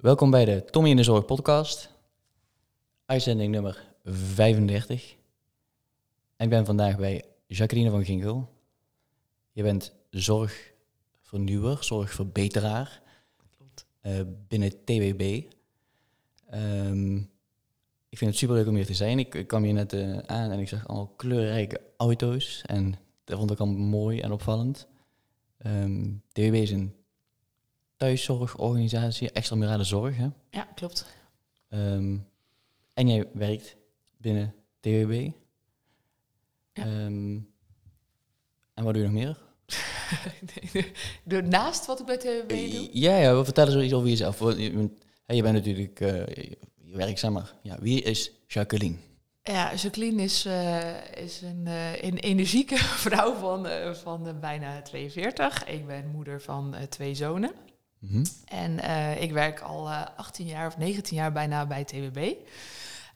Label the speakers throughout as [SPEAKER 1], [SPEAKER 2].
[SPEAKER 1] Welkom bij de Tommy in de Zorg podcast. Uitzending nummer 35. En ik ben vandaag bij Jacqueline van Ginkel. Je bent zorgvernieuwer, zorgverbeteraar
[SPEAKER 2] Klopt.
[SPEAKER 1] eh, binnen TWB. Ehm, ik vind het superleuk om hier te zijn. Ik, ik kwam hier net eh, aan en ik zag allemaal kleurrijke auto's. En dat vond ik al mooi en opvallend. Ehm, TWB is een thuiszorgorganisatie, extramurale zorg. Hè?
[SPEAKER 2] Ja, klopt.
[SPEAKER 1] Ehm, en jij werkt binnen TWB.
[SPEAKER 2] Ja.
[SPEAKER 1] Ehm, en wat doe je nog meer?
[SPEAKER 2] Naast wat ik bij TWB doe.
[SPEAKER 1] Ja, ja, we vertellen zoiets over jezelf. Je, bent- natuurlijk eh, je werkzaam, maar ja, wie is Jacqueline?
[SPEAKER 2] Ja, Jacqueline is, eh, is een, eh, een energieke vrouw van, eh, van eh, bijna 42. Ik ben moeder van eh, twee zonen.
[SPEAKER 1] Mhm.
[SPEAKER 2] En eh, ik werk al eh, 18 jaar of 19 jaar bijna bij TWB.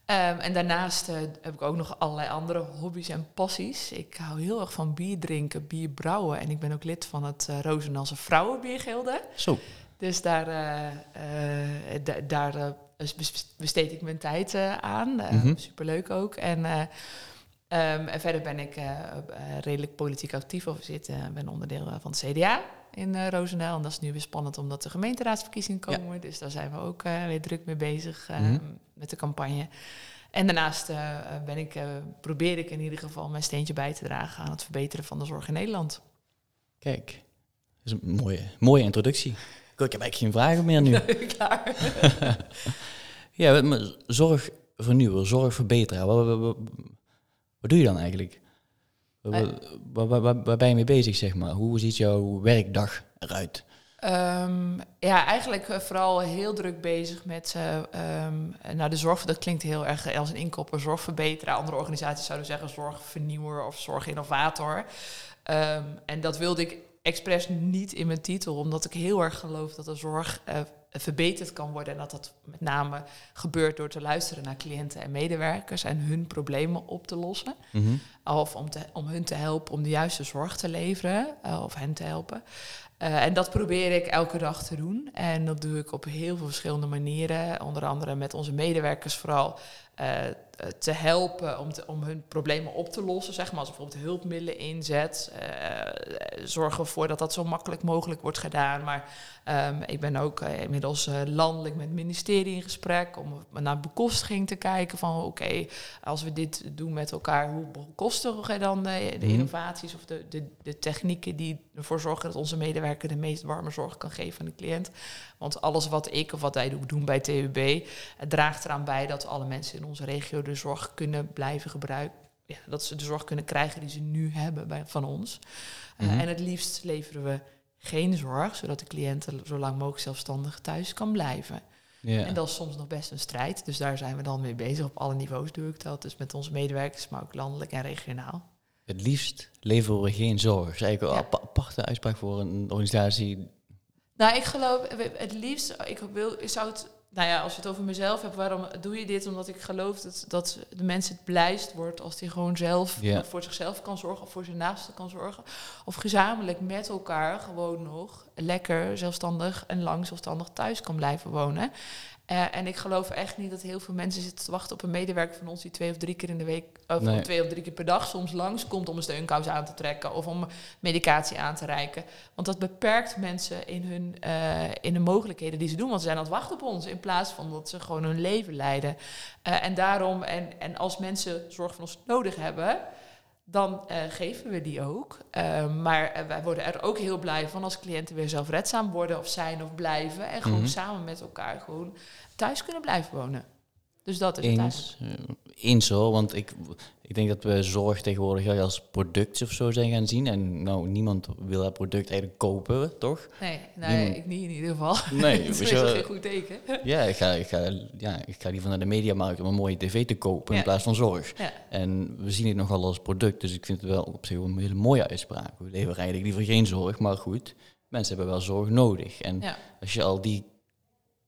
[SPEAKER 2] Ehm, en daarnaast eh, heb ik ook nog allerlei andere hobby's en passies. Ik hou heel erg van bier drinken, bier brouwen. En ik ben ook lid van het uh, Rozenalse Vrouwenbiergilde.
[SPEAKER 1] Zo.
[SPEAKER 2] Dus daar, da- daar bes- besteed ik mijn tijd aan. Eh,
[SPEAKER 1] Mhm.
[SPEAKER 2] Superleuk ook. En, eh, ehm, en verder ben ik eh, eh, redelijk politiek actief. Of zit, eh, ben onderdeel van het CDA in eh Roosendaal. En dat is nu weer spannend omdat de gemeenteraadsverkiezingen
[SPEAKER 1] Ja.
[SPEAKER 2] komen. Dus daar zijn we ook eh, weer druk mee bezig eh,
[SPEAKER 1] Mhm.
[SPEAKER 2] met de campagne. En daarnaast eh, ben ik, eh, probeer ik in ieder geval mijn steentje bij te dragen aan het verbeteren van de zorg in Nederland.
[SPEAKER 1] Kijk, dat is een mooie, mooie introductie. Ik heb eigenlijk geen vragen meer nu.
[SPEAKER 2] Klaar.
[SPEAKER 1] ja, maar zorgvernieuwer, zorgverbeteraar, wat, wat, wat, doe je dan eigenlijk? Waar, waar, waar- waar ben je mee bezig, zeg maar? Hoe ziet jouw werkdag eruit?
[SPEAKER 2] Ehm, ja, eigenlijk eh, vooral heel druk bezig met eh, ehm, nou, de zorg. Dat klinkt heel erg als een inkopper, zorgverbeteraar. Andere organisaties zouden zeggen zorgvernieuwer of zorginnovator. Ehm, en dat wilde ik expres niet in mijn titel, omdat ik heel erg geloof dat de zorg eh, verbeterd kan worden. En dat dat met name gebeurt door te luisteren naar cliënten en medewerkers en hun problemen op te lossen.
[SPEAKER 1] Mhm.
[SPEAKER 2] Of om, te, om hun te helpen om de juiste zorg te leveren, eh, of hen te helpen. Eh, en dat probeer ik elke dag te doen. En dat doe ik op heel veel verschillende manieren. Onder andere met onze medewerkers vooral te helpen om, te- om hun problemen op te lossen. Zeg maar als bijvoorbeeld hulpmiddelen inzet. eh, zorgen ervoor dat dat zo makkelijk mogelijk wordt gedaan. Maar ehm, ik ben ook eh, inmiddels eh, landelijk met het ministerie in gesprek om naar bekostiging te kijken van oké, als we dit doen met elkaar, hoe bekostigen we dan de, de
[SPEAKER 1] Mhm.
[SPEAKER 2] innovaties of de, de, de technieken die ervoor zorgen dat onze medewerker de meest warme zorg kan geven aan de cliënt? Want alles wat ik of wat wij doen bij TUB, draagt eraan bij dat alle mensen in onze regio de zorg kunnen blijven gebruiken. Ja, dat ze de zorg kunnen krijgen die ze nu hebben bij, van ons. Eh,
[SPEAKER 1] Mhm.
[SPEAKER 2] en het liefst leveren we geen zorg, zodat de cliënt zo lang mogelijk zelfstandig thuis kan blijven. En dat is soms nog best een strijd. Dus daar zijn we dan mee bezig. Op alle niveaus doe ik dat. Dus met onze medewerkers, maar ook landelijk en regionaal.
[SPEAKER 1] Het liefst leveren we geen zorg. Dat is eigenlijk
[SPEAKER 2] Ja.
[SPEAKER 1] aparte uitspraak voor een organisatie.
[SPEAKER 2] Nou, ik geloof het liefst, ik, wil, ik zou het, nou ja, als je het over mezelf hebt, waarom doe je dit? Omdat ik geloof dat, dat de mens het blijst wordt als hij gewoon zelf voor zichzelf kan zorgen of voor zijn naasten kan zorgen. Of gezamenlijk met elkaar gewoon nog lekker zelfstandig en lang zelfstandig thuis kan blijven wonen. Eh, en ik geloof echt niet dat heel veel mensen zitten te wachten op een medewerker van ons die twee of drie keer in de week, of
[SPEAKER 1] Nee.
[SPEAKER 2] twee of drie keer per dag soms langskomt om een steunkous aan te trekken of om medicatie aan te reiken. Want dat beperkt mensen in hun eh, in de mogelijkheden die ze doen. Want ze zijn aan het wachten op ons in plaats van dat ze gewoon hun leven leiden. Eh, en daarom, en, en als mensen zorg van ons nodig hebben, dan eh, geven we die ook. Eh, maar eh, wij worden er ook heel blij van als cliënten weer zelfredzaam worden of zijn of blijven. En gewoon
[SPEAKER 1] Mhm.
[SPEAKER 2] samen met elkaar gewoon thuis kunnen blijven wonen. Dus dat is het eigenlijk.
[SPEAKER 1] Eens, eh, eens hoor, want ik, ik denk dat we zorg tegenwoordig als product of zo zijn gaan zien. En nou, niemand wil dat product eigenlijk kopen, toch?
[SPEAKER 2] Nee, nee
[SPEAKER 1] Niemand-
[SPEAKER 2] ik niet in ieder geval.
[SPEAKER 1] Nee,
[SPEAKER 2] dat is
[SPEAKER 1] wel-
[SPEAKER 2] geen goed teken.
[SPEAKER 1] Ja, ik ga, ik ga, ja, ik ga liever naar de mediamarkt om een mooie tv te kopen in plaats van zorg.
[SPEAKER 2] Ja.
[SPEAKER 1] En we zien het nogal als product, dus ik vind het wel op zich wel een hele mooie uitspraak. We leveren eigenlijk liever geen zorg, maar goed, mensen hebben wel zorg nodig. En
[SPEAKER 2] Ja.
[SPEAKER 1] als je al die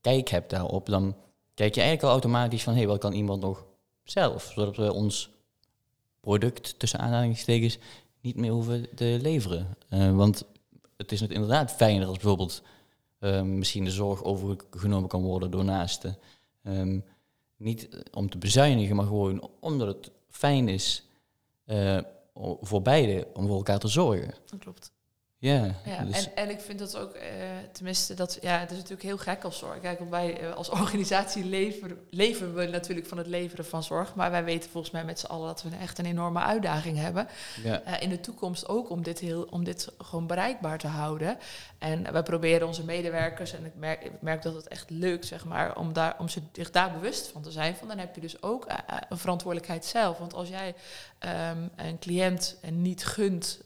[SPEAKER 1] kijk hebt daarop, dan kijk je eigenlijk al automatisch van, hé, hey, wat kan iemand nog zelf? Zodat we ons product, tussen aanhalingstekens, niet meer hoeven te leveren. Eh, want het is inderdaad fijner als bijvoorbeeld ehm, misschien de zorg overgenomen kan worden door naasten. Ehm, niet om te bezuinigen, maar gewoon omdat het fijn is eh, voor beide om voor elkaar te zorgen.
[SPEAKER 2] Dat klopt.
[SPEAKER 1] Ja,
[SPEAKER 2] Ja,
[SPEAKER 1] dus-
[SPEAKER 2] en, en ik vind dat ook, eh, tenminste, dat, ja, het is natuurlijk heel gek als zorg. Kijk, want wij eh, als organisatie leven we natuurlijk van het leveren van zorg. Maar wij weten volgens mij met z'n allen dat we echt een enorme uitdaging hebben.
[SPEAKER 1] ja.
[SPEAKER 2] Eh, in de toekomst ook om dit, heel, om dit gewoon bereikbaar te houden. En wij proberen onze medewerkers, en ik merk, ik merk dat het echt lukt, zeg maar, om, daar, om ze, zich daar bewust van te zijn. Van, dan heb je dus ook een verantwoordelijkheid zelf. Want als jij ehm, een cliënt niet gunt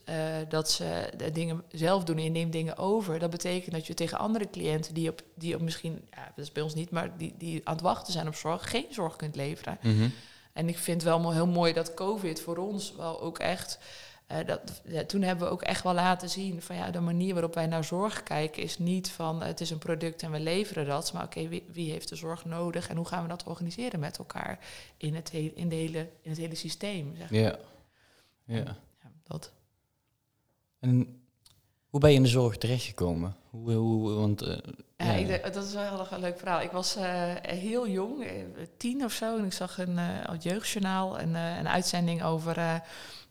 [SPEAKER 2] dat ze de dingen zelf doen en je neemt dingen over, dat betekent dat je tegen andere cliënten die op, die op misschien, ja, dat is bij ons niet, maar die, die aan het wachten zijn op zorg, geen zorg kunt leveren.
[SPEAKER 1] Mhm.
[SPEAKER 2] En ik vind wel mo- heel mooi dat COVID voor ons wel ook echt. eh, dat, ja, toen hebben we ook echt wel laten zien van ja, de manier waarop wij naar zorg kijken is niet van het is een product en we leveren dat, maar oké, wie, wie heeft de zorg nodig en hoe gaan we dat organiseren met elkaar in het, he- in de hele, in het hele systeem. Zeg.
[SPEAKER 1] ja. ja.
[SPEAKER 2] Ja, dat.
[SPEAKER 1] En hoe ben je in de zorg terechtgekomen? Hoe, hoe, want, eh,
[SPEAKER 2] Ja,
[SPEAKER 1] ja.
[SPEAKER 2] ik denk- dat is wel een leuk verhaal. Ik was eh, heel jong, eh, tien of zo, en ik zag een uh, jeugdjournaal, een, een uitzending over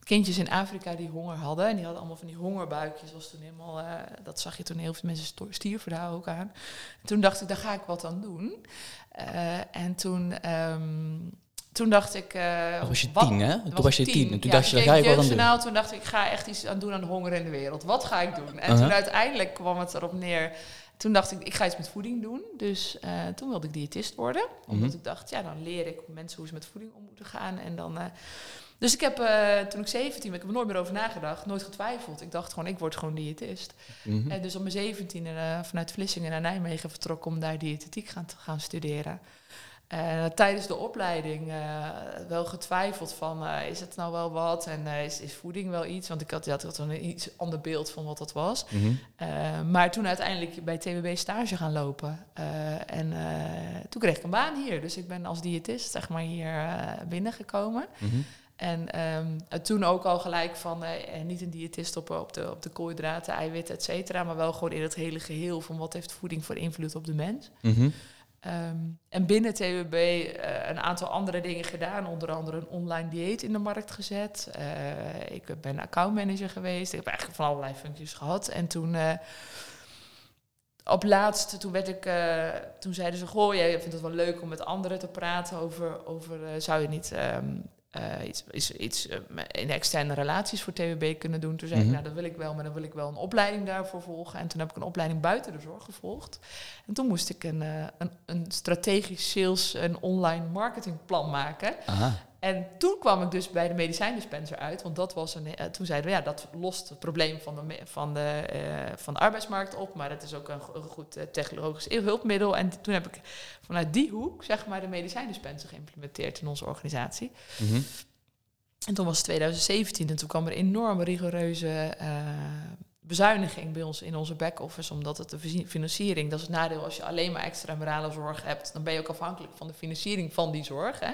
[SPEAKER 2] kindjes in Afrika die honger hadden. En die hadden allemaal van die hongerbuikjes. Was toen helemaal, dat zag je toen heel veel mensen stierven daar ook aan. En toen dacht ik, daar ga ik wat aan doen. En toen, ehm, toen dacht ik...
[SPEAKER 1] Toen was je
[SPEAKER 2] wat-
[SPEAKER 1] tien, hè?
[SPEAKER 2] toen
[SPEAKER 1] was je tien. En toen
[SPEAKER 2] Ja,
[SPEAKER 1] dacht je, ga ik wat aan doen.
[SPEAKER 2] Toen dacht ik, ik ga echt iets aan doen aan de honger in de wereld. Wat ga ik doen? En
[SPEAKER 1] Uh-huh.
[SPEAKER 2] toen uiteindelijk kwam het erop neer. Toen dacht ik, ik ga iets met voeding doen. Dus eh, toen wilde ik diëtist worden. Omdat
[SPEAKER 1] Mhm.
[SPEAKER 2] ik dacht, ja, dan leer ik mensen hoe ze met voeding om moeten gaan. En dan... eh, dus ik heb, toen ik 17 ben, ik heb er nooit meer over nagedacht, nooit getwijfeld. Ik dacht gewoon, ik word gewoon diëtist.
[SPEAKER 1] Mhm.
[SPEAKER 2] En dus op mijn 17 e vanuit Vlissingen naar Nijmegen vertrokken om daar diëtetiek gaan, te gaan studeren. Eh, tijdens de opleiding eh, wel getwijfeld van, eh, is het nou wel wat en is, is voeding wel iets? Want ik had, had een iets ander beeld van wat dat was.
[SPEAKER 1] Mhm.
[SPEAKER 2] Maar toen uiteindelijk bij TWB stage gaan lopen. en toen kreeg ik een baan hier. Dus ik ben als diëtist zeg maar hier binnengekomen.
[SPEAKER 1] Mhm.
[SPEAKER 2] En ehm, eh, toen ook al gelijk van niet een diëtist op, op, de, op de koolhydraten, eiwitten, et cetera. Maar wel gewoon in het hele geheel van wat heeft voeding voor invloed op de mens.
[SPEAKER 1] Mhm.
[SPEAKER 2] Ehm, en binnen TWB eh, een aantal andere dingen gedaan. Onder andere een online dieet in de markt gezet. Eh, ik ben accountmanager geweest. Ik heb eigenlijk van allerlei functies gehad. En toen... eh, op laatst, toen werd ik, toen zeiden ze, goh, jij vindt het wel leuk om met anderen te praten over, over zou je niet ehm, eh, iets, iets, iets eh, in externe relaties voor TWB kunnen doen? Toen zei
[SPEAKER 1] Mhm.
[SPEAKER 2] ik, nou dat wil ik wel, maar dan wil ik wel een opleiding daarvoor volgen. En toen heb ik een opleiding buiten de zorg gevolgd. En toen moest ik een, eh, een, een strategisch sales en online marketingplan maken.
[SPEAKER 1] Aha.
[SPEAKER 2] En toen kwam ik dus bij de medicijndispenser uit, want dat was een, eh, toen zeiden we ja, dat lost het probleem van de, van de, eh, van de arbeidsmarkt op, maar het is ook een, go- een goed eh, technologisch hulpmiddel. En toen heb ik vanuit die hoek zeg maar de medicijndispenser geïmplementeerd in onze organisatie.
[SPEAKER 1] Mhm.
[SPEAKER 2] En toen was het 2017 en toen kwam er enorme rigoureuze bezuiniging bij ons in onze back-office, omdat het de fi- financiering, dat is het nadeel als je alleen maar extra morale zorg hebt, dan ben je ook afhankelijk van de financiering van die zorg. Hè?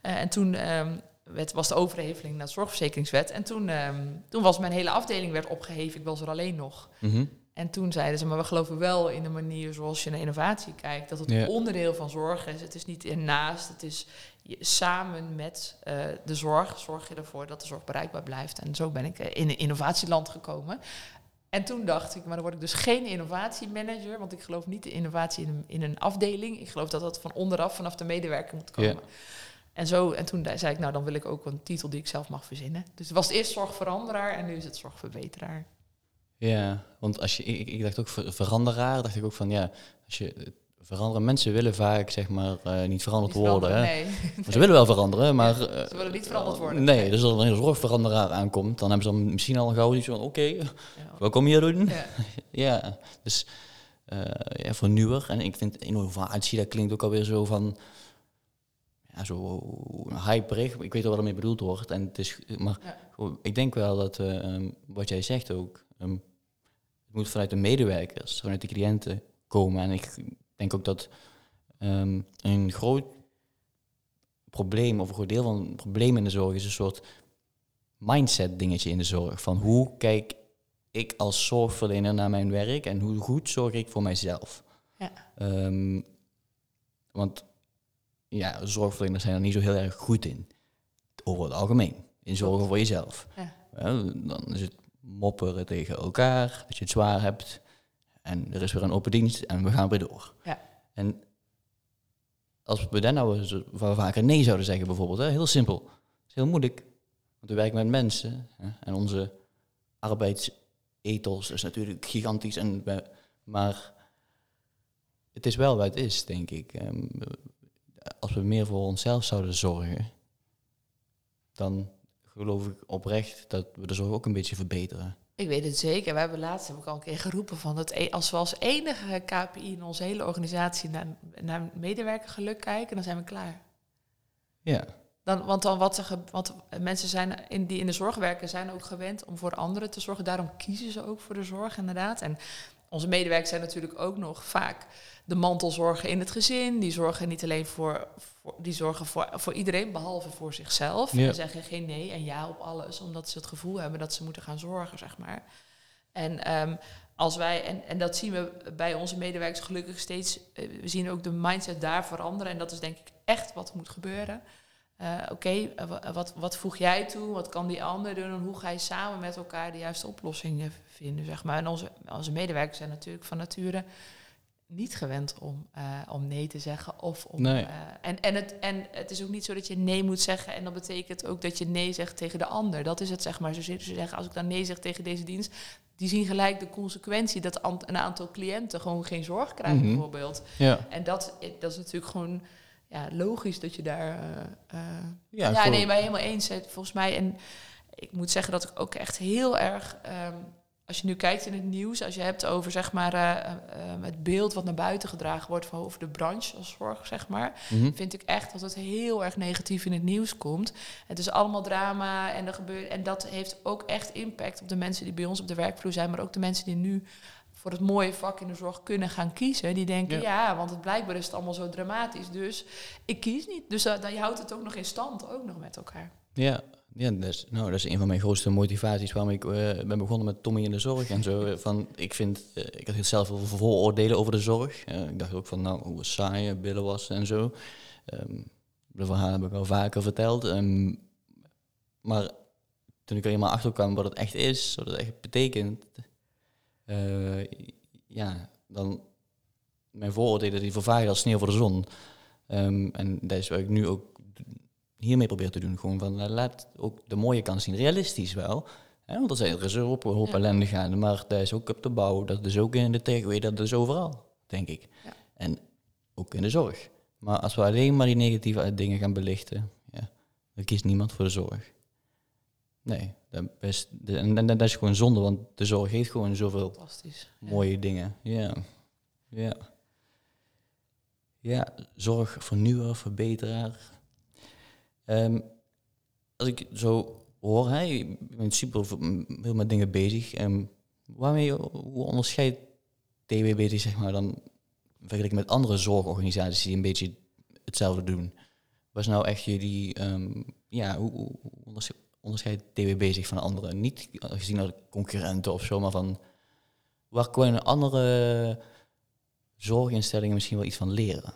[SPEAKER 2] Eh, en toen ehm, werd, was de overheveling naar de zorgverzekeringswet en toen, ehm, toen was mijn hele afdeling werd opgeheven, ik was er alleen nog.
[SPEAKER 1] Mhm.
[SPEAKER 2] En toen zeiden ze, maar we geloven wel in de manier zoals je naar innovatie kijkt. Dat het
[SPEAKER 1] Ja.
[SPEAKER 2] onderdeel van zorg is. Het is niet ernaast, het is je- samen met eh, de zorg zorg je ervoor dat de zorg bereikbaar blijft. En zo ben ik eh, in een innovatieland gekomen. En toen dacht ik, maar dan word ik dus geen innovatiemanager, want ik geloof niet de innovatie in een, in een afdeling. Ik geloof dat dat van onderaf, vanaf de medewerker moet komen. En, zo, en toen zei ik, nou dan wil ik ook een titel die ik zelf mag verzinnen. Dus het was eerst zorgveranderaar en nu is het zorgverbeteraar.
[SPEAKER 1] Ja, want als je, ik, ik dacht ook ver- veranderaar, dacht ik ook van ja, als je veranderen, mensen willen vaak zeg maar eh, niet veranderd
[SPEAKER 2] Niet
[SPEAKER 1] worden. Hè?
[SPEAKER 2] Nee.
[SPEAKER 1] Maar Ze willen wel veranderen, maar... eh,
[SPEAKER 2] ze willen niet veranderd worden.
[SPEAKER 1] Nee, dus als er een zorgveranderaar aankomt, dan hebben ze dan misschien al gauw iets van, oké,
[SPEAKER 2] Ja.
[SPEAKER 1] wat kom je hier doen?
[SPEAKER 2] Ja.
[SPEAKER 1] Ja, dus eh ja, vernieuwer. En ik vind innovatie, dat klinkt ook alweer zo van... Ja, zo hyperig. Ik weet wel wat ermee bedoeld wordt. En het is, maar
[SPEAKER 2] Ja.
[SPEAKER 1] ik denk wel dat, eh, ehm, wat jij zegt ook... ehm, het moet vanuit de medewerkers, vanuit de cliënten komen. En ik denk ook dat ehm, een groot probleem, of een groot deel van het probleem in de zorg... is een soort mindset dingetje in de zorg. Van hoe kijk ik als zorgverlener naar mijn werk en hoe goed zorg ik voor mijzelf?
[SPEAKER 2] Ja.
[SPEAKER 1] Ehm, want ja, zorgverleners zijn er niet zo heel erg goed in. Over het algemeen. In zorgen voor jezelf.
[SPEAKER 2] Ja.
[SPEAKER 1] Wel, dan is het mopperen tegen elkaar, dat je het zwaar hebt. En er is weer een open dienst en we gaan weer door.
[SPEAKER 2] Ja.
[SPEAKER 1] En als we dan nou vaker nee zouden zeggen bijvoorbeeld, hè, heel simpel. Het is heel moeilijk, want we werken met mensen. Hè, en onze arbeidsethos is natuurlijk gigantisch. En we, maar het is wel wat het is, denk ik. Ehm, als we meer voor onszelf zouden zorgen, dan geloof ik oprecht dat we de zorg ook een beetje verbeteren.
[SPEAKER 2] Ik weet het zeker. We hebben laatst heb ik al een keer geroepen van dat e- als we als enige KPI in onze hele organisatie naar, naar medewerkergeluk kijken, dan zijn we klaar.
[SPEAKER 1] Ja,
[SPEAKER 2] Dan, want dan wat ge- want mensen zijn in, die in de zorg werken, zijn ook gewend om voor anderen te zorgen. Daarom kiezen ze ook voor de zorg, inderdaad. En onze medewerkers zijn natuurlijk ook nog vaak de mantelzorger in het gezin. Die zorgen niet alleen voor, voor die zorgen voor, voor iedereen, behalve voor zichzelf.
[SPEAKER 1] Ja.
[SPEAKER 2] En zeggen geen nee en ja op alles, omdat ze het gevoel hebben dat ze moeten gaan zorgen, zeg maar. En ehm, als wij, en, en dat zien we bij onze medewerkers gelukkig steeds, eh, we zien ook de mindset daar veranderen. En dat is denk ik echt wat moet gebeuren. Eh, Oké, eh, wa- wat, wat voeg jij toe? Wat kan die ander doen? En hoe ga je samen met elkaar de juiste oplossingen vinden? Zeg maar. En onze, onze medewerkers zijn natuurlijk van nature niet gewend om, eh, om nee te zeggen. Of om,
[SPEAKER 1] Nee.
[SPEAKER 2] en, en, het, en het is ook niet zo dat je nee moet zeggen. En dat betekent ook dat je nee zegt tegen de ander. Dat is het, zeg maar. Ze ze zeggen, als ik dan nee zeg tegen deze dienst... die zien gelijk de consequentie dat een aantal cliënten gewoon geen zorg krijgen,
[SPEAKER 1] Mhm.
[SPEAKER 2] bijvoorbeeld.
[SPEAKER 1] ja.
[SPEAKER 2] En dat, dat is natuurlijk gewoon ja, logisch dat je daar... eh, eh,
[SPEAKER 1] Ja,
[SPEAKER 2] ja,
[SPEAKER 1] gewoon-
[SPEAKER 2] nee, maar helemaal eens. hè, Volgens mij, en ik moet zeggen dat ik ook echt heel erg... ehm, als je nu kijkt in het nieuws, als je hebt over zeg maar, eh, eh, eh, het beeld wat naar buiten gedragen wordt van over de branche als zorg, zeg maar,
[SPEAKER 1] Mhm.
[SPEAKER 2] vind ik echt dat het heel erg negatief in het nieuws komt. Het is allemaal drama en, er gebeurt, en dat heeft ook echt impact op de mensen die bij ons op de werkvloer zijn, maar ook de mensen die nu voor het mooie vak in de zorg kunnen gaan kiezen. Die denken,
[SPEAKER 1] Ja.
[SPEAKER 2] ja, want het blijkbaar is het allemaal zo dramatisch, dus ik kies niet. Dus dat, dat, je houdt het ook nog in stand, ook nog met elkaar.
[SPEAKER 1] Ja, ja dat, is, nou, dat is een van mijn grootste motivaties waarom ik eh, ben begonnen met Tommy in de zorg en zo. Eh, Van, ik vind, eh, ik had zelf veel vooroordelen over de zorg. Eh, ik dacht ook van, nou, hoe saai, eh, billen wassen en zo. Ehm, de verhalen heb ik al vaker verteld. Ehm, maar toen ik er eenmaal achter kwam wat het echt is, wat het echt betekent, eh, ja, dan mijn vooroordelen die vervagen als sneeuw voor de zon. Ehm, en dat is wat ik nu ook hiermee probeer te doen. Gewoon van, eh, laat ook de mooie kant zien. Realistisch wel. Hè? Want er, zijn, er is een hoop, een hoop
[SPEAKER 2] Ja.
[SPEAKER 1] ellende gaande. Maar dat is ook op de bouw. Dat is ook in de tech. Dat is overal, denk ik.
[SPEAKER 2] Ja.
[SPEAKER 1] En ook in de zorg. Maar als we alleen maar die negatieve dingen gaan belichten... Ja, dan kiest niemand voor de zorg. Nee, is, en, en dat is gewoon zonde. Want de zorg heeft gewoon zoveel.
[SPEAKER 2] Ja.
[SPEAKER 1] mooie dingen. Ja. Ja. Ja, zorg, vernieuwer, verbeteraar. Ehm, als ik zo hoor, hè, je bent super veel met dingen bezig. Ehm, waarmee, hoe onderscheidt TWB zich zeg maar, dan vergeleken met andere zorgorganisaties die een beetje hetzelfde doen? Wat is nou echt jullie, ehm, ja, hoe, hoe hoe onderscheidt TWB zich van anderen? Niet gezien als concurrenten of zo, maar van waar kunnen andere zorginstellingen misschien wel iets van leren?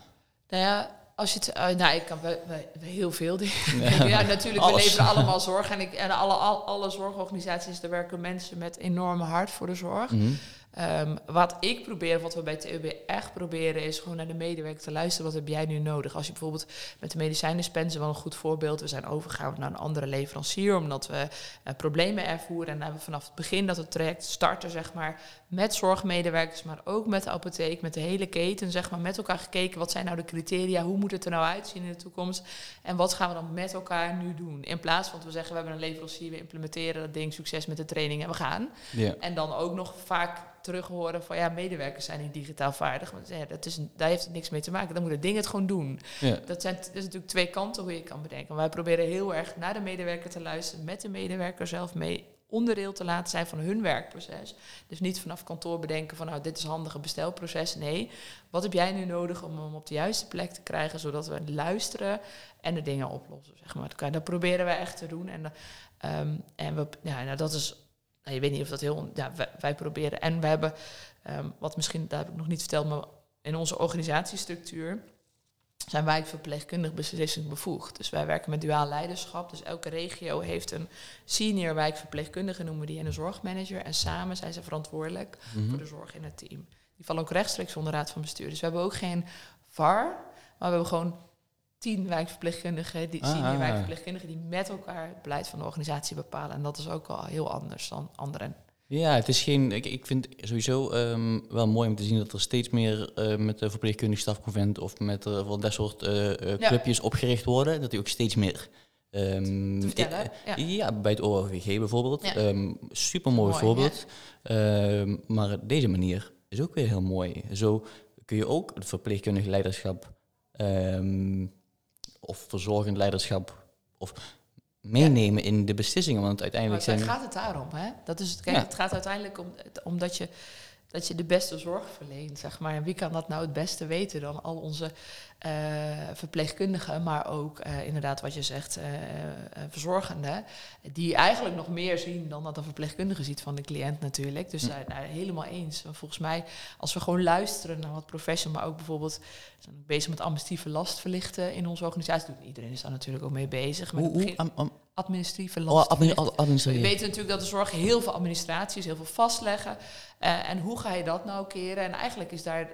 [SPEAKER 2] Nou ja, als je het, eh, nou, ik kan bij heel veel dingen.
[SPEAKER 1] Ja.
[SPEAKER 2] Ja, natuurlijk, we leveren allemaal zorg. En, ik, en alle, al- alle zorgorganisaties, daar werken mensen met enorme hart voor de zorg.
[SPEAKER 1] Mhm.
[SPEAKER 2] Ehm, wat ik probeer, wat we bij TUB echt proberen, is gewoon naar de medewerker te luisteren. Wat heb jij nu nodig? Als je bijvoorbeeld met de medicijndispenser, wel een goed voorbeeld. We zijn overgegaan naar een andere leverancier, omdat we eh, problemen ervoeren. En dan hebben we vanaf het begin dat het traject starten, zeg maar, met zorgmedewerkers, maar ook met de apotheek, met de hele keten, zeg maar, met elkaar gekeken. Wat zijn nou de criteria? Hoe moet het er nou uitzien in de toekomst? En wat gaan we dan met elkaar nu doen? In plaats van we zeggen, we hebben een leverancier, we implementeren dat ding, succes met de training en we gaan. En dan ook nog vaak terug horen van ja, medewerkers zijn niet digitaal vaardig. Want ja, dat is, daar heeft het niks mee te maken. Dan moet het ding het gewoon doen.
[SPEAKER 1] Ja.
[SPEAKER 2] Dat zijn dat is natuurlijk twee kanten hoe je kan bedenken. Wij proberen heel erg naar de medewerker te luisteren, met de medewerker zelf mee onderdeel te laten zijn van hun werkproces. Dus niet vanaf kantoor bedenken van nou, dit is een bestelproces. Nee, wat heb jij nu nodig om hem op de juiste plek te krijgen, zodat we luisteren en de dingen oplossen. Zeg maar. Dat proberen we echt te doen. En, ehm, en we, ja, nou, dat is nou, je weet niet of dat heel... Ja, wij, wij proberen. En we hebben, ehm, wat misschien, daar heb ik nog niet verteld, maar in onze organisatiestructuur zijn wijkverpleegkundig beslissingsbevoegd. Dus wij werken met duaal leiderschap. Dus elke regio heeft een senior wijkverpleegkundige, noemen we die, en een zorgmanager. En samen zijn ze verantwoordelijk
[SPEAKER 1] Mhm.
[SPEAKER 2] voor de zorg in het team. Die vallen ook rechtstreeks onder raad van bestuur. Dus we hebben ook geen VAR, maar we hebben gewoon tien wijkverpleegkundigen, die
[SPEAKER 1] Ah.
[SPEAKER 2] senior wijkverpleegkundigen, die met elkaar het beleid van de organisatie bepalen. En dat is ook al heel anders dan anderen.
[SPEAKER 1] Ja, het is geen. Ik, ik vind sowieso ehm, wel mooi om te zien dat er steeds meer eh, met de verpleegkundig stafconvent of met uh, van dat soort eh, eh,
[SPEAKER 2] Ja.
[SPEAKER 1] clubjes opgericht worden. Dat die ook steeds meer. ehm,
[SPEAKER 2] Te vertellen, ja.
[SPEAKER 1] ja, bij het ORVG bijvoorbeeld.
[SPEAKER 2] Ja.
[SPEAKER 1] Ehm Super mooi voorbeeld. Maar deze manier is ook weer heel mooi. Zo kun je ook het verpleegkundig leiderschap of verzorgend leiderschap of meenemen in de beslissingen. Want
[SPEAKER 2] Maar
[SPEAKER 1] uiteindelijk
[SPEAKER 2] daar
[SPEAKER 1] zijn.
[SPEAKER 2] gaat het daarom. Hè? Dat is het, kijk,
[SPEAKER 1] Ja.
[SPEAKER 2] het gaat uiteindelijk om omdat je, dat je de beste zorg verleent. Zeg maar. En wie kan dat nou het beste weten dan al onze eh, verpleegkundigen, maar ook eh, inderdaad wat je zegt, eh, verzorgenden, die eigenlijk nog meer zien dan dat een verpleegkundige ziet van de cliënt natuurlijk. Dus daar, daar helemaal eens. Volgens mij, als we gewoon luisteren naar wat professional, maar ook bijvoorbeeld zijn bezig met administratieve last verlichten in onze organisatie. Doet- Iedereen is daar natuurlijk ook mee bezig.
[SPEAKER 1] Hoe,
[SPEAKER 2] het
[SPEAKER 1] hoe,
[SPEAKER 2] begin-
[SPEAKER 1] am- am-
[SPEAKER 2] administratieve
[SPEAKER 1] oh,
[SPEAKER 2] last.
[SPEAKER 1] admin-
[SPEAKER 2] verlichten. We weten natuurlijk dat de zorg heel veel administratie is, heel veel vastleggen. Eh, en hoe ga je dat nou keren? En eigenlijk is daar,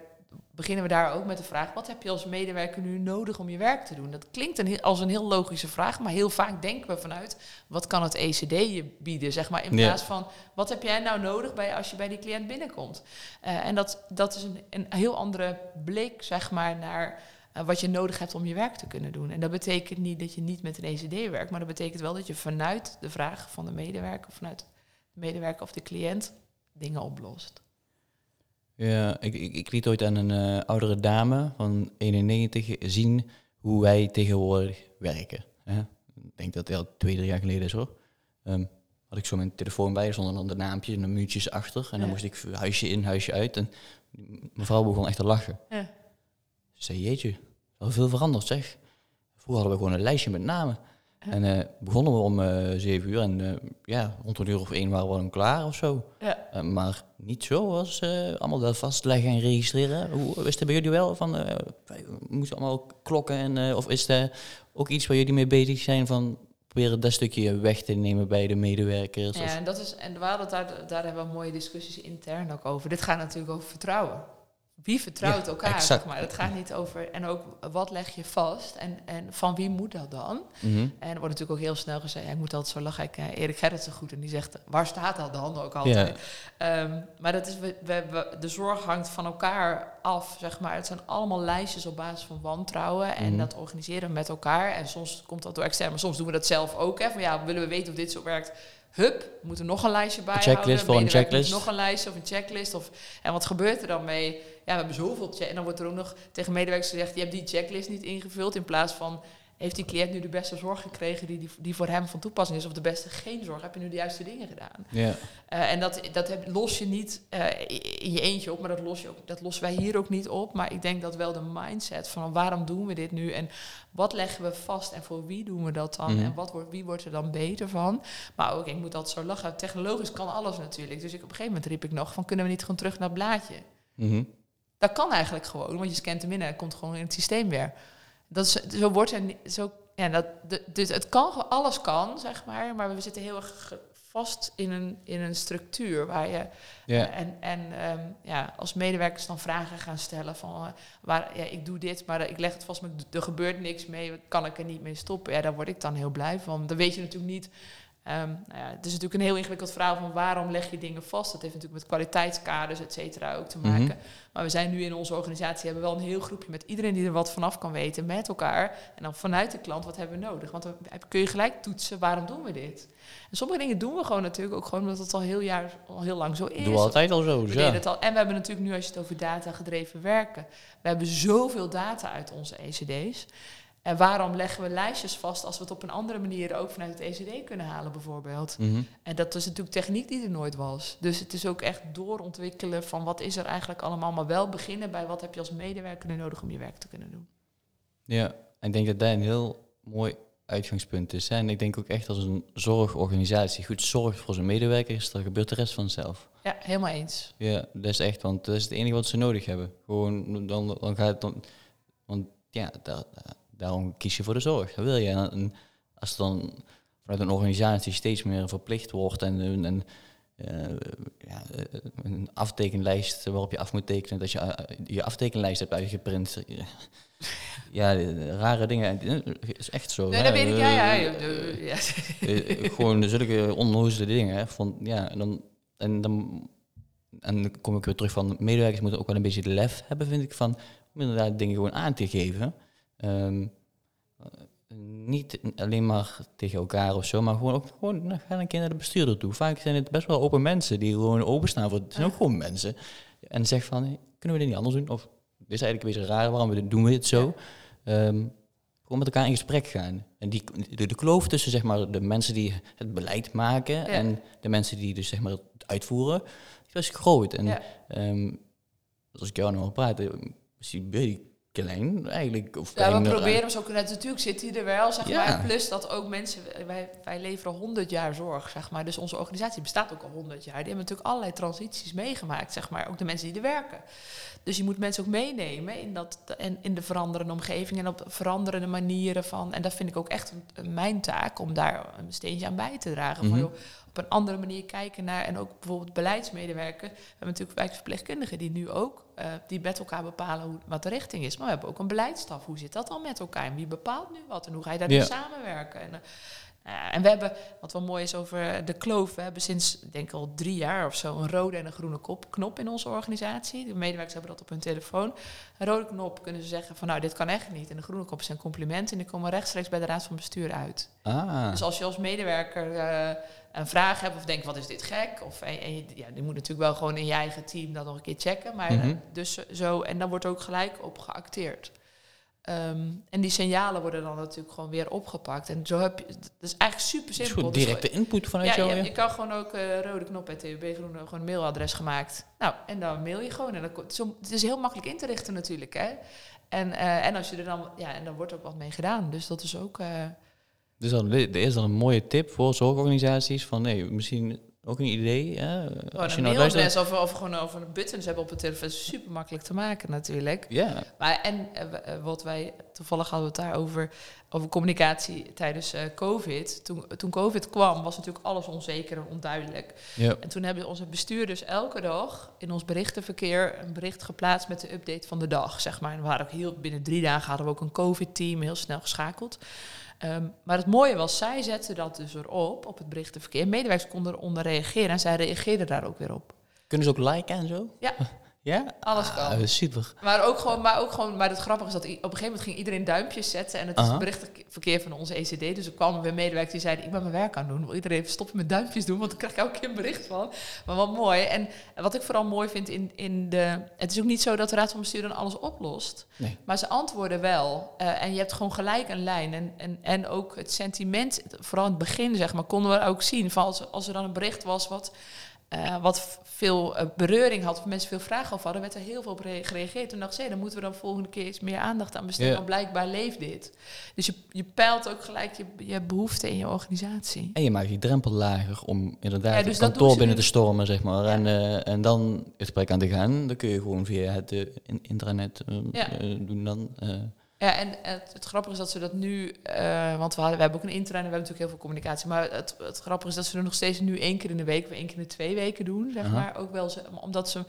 [SPEAKER 2] beginnen we daar ook met de vraag: wat heb je als medewerker nu nodig om je werk te doen? Dat klinkt een als een heel logische vraag, maar heel vaak denken we vanuit: wat kan het ECD je bieden? Zeg maar in
[SPEAKER 1] Ja.
[SPEAKER 2] plaats van: wat heb jij nou nodig bij, als je bij die cliënt binnenkomt? Eh, en dat, dat is een, een heel andere blik, zeg maar, naar. Eh, wat je nodig hebt om je werk te kunnen doen. En dat betekent niet dat je niet met een ECD werkt, maar dat betekent wel dat je vanuit de vraag van de medewerker, of vanuit de medewerker of de cliënt, dingen oplost.
[SPEAKER 1] Ja, ik, ik, ik liet ooit aan een eh, oudere dame van 91 zien hoe wij tegenwoordig werken. Hè? Ik denk dat het al twee, drie jaar geleden is hoor. Ehm, had ik zo mijn telefoon bij, er stonden dan de naampjes en de muurtjes achter. En dan
[SPEAKER 2] Ja.
[SPEAKER 1] moest ik huisje in, huisje uit. En mevrouw begon echt te lachen.
[SPEAKER 2] Ja.
[SPEAKER 1] Ze zei, jeetje, al veel veranderd zeg. Vroeger hadden we gewoon een lijstje met namen.
[SPEAKER 2] Ja.
[SPEAKER 1] En eh, begonnen we om eh zeven uur en eh, ja, rond een uur of één waren we dan klaar of zo.
[SPEAKER 2] Ja.
[SPEAKER 1] Maar niet zo als eh, allemaal dat vastleggen en registreren. Hoe is het bij jullie wel? Van, moeten allemaal klokken en of is er ook iets waar jullie mee bezig zijn van proberen dat stukje weg te nemen bij de medewerkers?
[SPEAKER 2] Ja, en, dat is, en we hadden het daar, daar hebben we mooie discussies intern ook over. Dit gaat natuurlijk over vertrouwen. Wie vertrouwt
[SPEAKER 1] Ja,
[SPEAKER 2] elkaar? Zeg maar. Het gaat niet over. En ook wat leg je vast en, en van wie moet dat dan?
[SPEAKER 1] Mhm.
[SPEAKER 2] En er wordt natuurlijk ook heel snel gezegd, ik moet altijd zo lachen. Ik, eh, Erik Gerritsen goed en die zegt, waar staat dat dan ook altijd? Ehm, maar dat is, we, we, we- de zorg hangt van elkaar af, zeg maar. Het zijn allemaal lijstjes op basis van wantrouwen. En
[SPEAKER 1] Mhm.
[SPEAKER 2] dat organiseren we met elkaar. En soms komt dat door extern, maar soms doen we dat zelf ook. Hè. Van ja, willen we weten of dit zo werkt? Hup, we moeten nog een lijstje bijhouden.
[SPEAKER 1] checklist voor een
[SPEAKER 2] moet
[SPEAKER 1] checklist.
[SPEAKER 2] Nog een lijstje of een checklist. Of, en wat gebeurt er dan mee? Ja, we hebben zoveel. En dan wordt er ook nog tegen medewerkers gezegd... je hebt die checklist niet ingevuld. In plaats van, heeft die cliënt nu de beste zorg gekregen... die, die, die voor hem van toepassing is? Of de beste geen zorg? Heb je nu de juiste dingen gedaan?
[SPEAKER 1] ja.
[SPEAKER 2] Eh, en dat, dat heb, los je niet eh, in je eentje op, maar dat, los je ook, dat lossen wij hier ook niet op. Maar ik denk dat wel de mindset van waarom doen we dit nu en wat leggen we vast en voor wie doen we dat dan
[SPEAKER 1] Mhm.
[SPEAKER 2] en wat wordt, wie wordt er dan beter van. Maar ook, ik moet altijd zo lachen, technologisch kan alles natuurlijk. Dus ik, op een gegeven moment riep ik nog van kunnen we niet gewoon terug naar het blaadje?
[SPEAKER 1] Mhm.
[SPEAKER 2] Dat kan eigenlijk gewoon, want je scant hem in en het komt gewoon in het systeem weer. Dat is, zo wordt er niet, zo, ja, dat, dus het kan, alles kan, zeg maar, maar we zitten heel erg vast in een, in een structuur waar je
[SPEAKER 1] ja.
[SPEAKER 2] en, en ehm, ja, als medewerkers dan vragen gaan stellen van eh, waar, ja, ik doe dit, maar ik leg het vast, maar er gebeurt niks mee, kan ik er niet mee stoppen? Ja, daar word ik dan heel blij van. Dan weet je natuurlijk niet. Ehm, nou ja, het is natuurlijk een heel ingewikkeld verhaal van waarom leg je dingen vast. Dat heeft natuurlijk met kwaliteitskaders, et cetera, ook te
[SPEAKER 1] Mhm.
[SPEAKER 2] maken. Maar we zijn nu in onze organisatie, hebben wel een heel groepje met iedereen die er wat vanaf kan weten, met elkaar. En dan vanuit de klant, wat hebben we nodig? Want dan kun je gelijk toetsen, waarom doen we dit? En sommige dingen doen we gewoon natuurlijk ook gewoon omdat het al heel, jaar, al heel lang zo is.
[SPEAKER 1] Doen we altijd al zo.
[SPEAKER 2] We
[SPEAKER 1] Dus
[SPEAKER 2] deden
[SPEAKER 1] ja.
[SPEAKER 2] het al. En we hebben natuurlijk nu, als je het over data gedreven werken, we hebben zoveel data uit onze ECD's. En waarom leggen we lijstjes vast als we het op een andere manier ook vanuit het ECD kunnen halen, bijvoorbeeld?
[SPEAKER 1] Mhm.
[SPEAKER 2] En dat is natuurlijk techniek die er nooit was. Dus het is ook echt doorontwikkelen van wat is er eigenlijk allemaal, maar wel beginnen bij wat heb je als medewerker nodig om je werk te kunnen doen.
[SPEAKER 1] Ja, ik denk dat dat een heel mooi uitgangspunt is. Hè? En ik denk ook echt als een zorgorganisatie goed zorgt voor zijn medewerkers, dan gebeurt de rest vanzelf.
[SPEAKER 2] Ja, helemaal eens.
[SPEAKER 1] Ja, dat is echt, want dat is het enige wat ze nodig hebben. Gewoon, dan, dan gaat het dan, want ja, daar, daarom kies je voor de zorg. Dat wil je. En als het dan vanuit een organisatie steeds meer verplicht wordt en, en uh, ja, een aftekenlijst waarop je af moet tekenen, dat je uh, je aftekenlijst hebt uitgeprint. ja, rare dingen. Is echt zo.
[SPEAKER 2] Nee, dat weet ik. Ja, ja. ja.
[SPEAKER 1] gewoon zulke onnozele dingen. Hè, van, ja, en dan, en dan en dan kom ik weer terug van medewerkers moeten ook wel een beetje de lef hebben, vind ik, van om inderdaad dingen gewoon aan te geven. Um, niet alleen maar tegen elkaar of zo, maar gewoon ook gewoon nou, ga een keer naar de bestuurder toe. Vaak zijn het best wel open mensen die gewoon openstaan voor. Het zijn ook gewoon mensen. En zeg van, kunnen we dit niet anders doen? Of dit is eigenlijk een beetje raar, waarom we dit, doen we dit zo? Um, gewoon met elkaar in gesprek gaan. En die, de, de, kloof tussen zeg maar, de mensen die het beleid maken en de mensen die dus zeg maar, het uitvoeren, die was groot. En um, als ik jou nog praat, misschien ben je klein eigenlijk. Of
[SPEAKER 2] ja, we proberen zo kunnen. Natuurlijk zit hij er wel, zeg maar. Plus dat ook mensen, wij, wij leveren 100 jaar zorg, zeg maar. Dus onze organisatie bestaat ook al 100 jaar. Die hebben natuurlijk allerlei transities meegemaakt, zeg maar. Ook de mensen die er werken. Dus je moet mensen ook meenemen in, dat, en in de veranderende omgeving en op veranderende manieren van. En dat vind ik ook echt mijn taak om daar een steentje aan bij te dragen. Mm op een andere manier kijken naar. En ook bijvoorbeeld beleidsmedewerkers. We hebben natuurlijk wijkverpleegkundigen die nu ook uh, die met elkaar bepalen hoe, wat de richting is. Maar we hebben ook een beleidsstaf. Hoe zit dat dan met elkaar? En wie bepaalt nu wat? En hoe ga je daar ja. samenwerken? En, uh, en we hebben, wat wel mooi is over de kloof, we hebben sinds, ik denk al drie jaar of zo, een rode en een groene kop, knop in onze organisatie. De medewerkers hebben dat op hun telefoon. Een rode knop kunnen ze zeggen van nou, dit kan echt niet. En de groene kop zijn complimenten en die komen rechtstreeks bij de raad van bestuur uit. Ah. Dus als je als medewerker uh, een vraag hebt of denkt wat is dit gek, of en, en je, ja, die moet natuurlijk wel gewoon in je eigen team dat nog een keer checken. Maar mm dus zo, en dan wordt ook gelijk op geacteerd. Um, en die signalen worden dan natuurlijk gewoon weer opgepakt. En zo heb je, dat is eigenlijk super simpel.
[SPEAKER 1] Dus directe input vanuit jou.
[SPEAKER 2] Ja, je kan gewoon ook uh, rode knop bij TWB Groen gewoon een mailadres gemaakt. Nou, en dan mail je gewoon. En dan, zo, het is heel makkelijk in te richten natuurlijk. Hè? En, uh, en als je er dan, ja, en dan wordt ook wat mee gedaan. Dus dat is ook. Uh,
[SPEAKER 1] dus dan, er is dan een mooie tip voor zorgorganisaties van nee, misschien ook een idee. Hè?
[SPEAKER 2] Oh, als je nou luistert... of, of gewoon over buttons hebben op het telefoon. Super makkelijk te maken natuurlijk.
[SPEAKER 1] Ja.
[SPEAKER 2] Maar en uh, wat wij toevallig hadden we het daar over, over communicatie tijdens uh, COVID. Toen, toen COVID kwam, was natuurlijk alles onzeker en onduidelijk. Ja. En toen hebben onze bestuurders elke dag in ons berichtenverkeer een bericht geplaatst met de update van de dag. Zeg maar. En we waren ook heel binnen drie dagen hadden we ook een COVID-team heel snel geschakeld. Um, maar het mooie was, zij zetten dat dus erop, op het berichtenverkeer. Medewerkers konden eronder reageren en zij reageerden daar ook weer op.
[SPEAKER 1] Kunnen ze ook liken en zo?
[SPEAKER 2] Ja.
[SPEAKER 1] Ja?
[SPEAKER 2] Alles kan.
[SPEAKER 1] Ah, super.
[SPEAKER 2] Maar ook gewoon, maar ook gewoon, maar het grappige is dat op een gegeven moment ging iedereen duimpjes zetten. En het is het berichtverkeer van onze ECD. Dus er kwamen weer medewerkers die zeiden, ik ben mijn werk aan doen. Wil iedereen even stoppen met duimpjes doen, want dan krijg ik elke keer een bericht van. Maar wat mooi. En wat ik vooral mooi vind in, in de... Het is ook niet zo dat de Raad van Bestuur dan alles oplost. Nee. Maar ze antwoorden wel. Uh, en je hebt gewoon gelijk een lijn. En, en, en ook het sentiment, vooral in het begin zeg maar, konden we ook zien. Van als, als er dan een bericht was wat uh, wat veel uh, bereuring had, of mensen veel vragen over hadden, werd er heel veel op gereageerd. Toen dacht ik, dan moeten we dan volgende keer eens meer aandacht aan besteden, want blijkbaar leeft dit. Dus je, je peilt ook gelijk je, je behoeften in je organisatie.
[SPEAKER 1] En je maakt die drempel lager om inderdaad ja, dus het kantoor binnen te stormen, zeg maar. En, uh, en dan het gesprek aan te gaan. Dan kun je gewoon via het internet doen dan.
[SPEAKER 2] Ja, en het, het, grappige is dat ze dat nu, uh, want we, hadden, we hebben ook een intern en we hebben natuurlijk heel veel communicatie, maar het, het grappige is dat ze er nog steeds nu één keer in de week of één keer in de twee weken doen, zeg maar. Ook wel, ze, omdat ze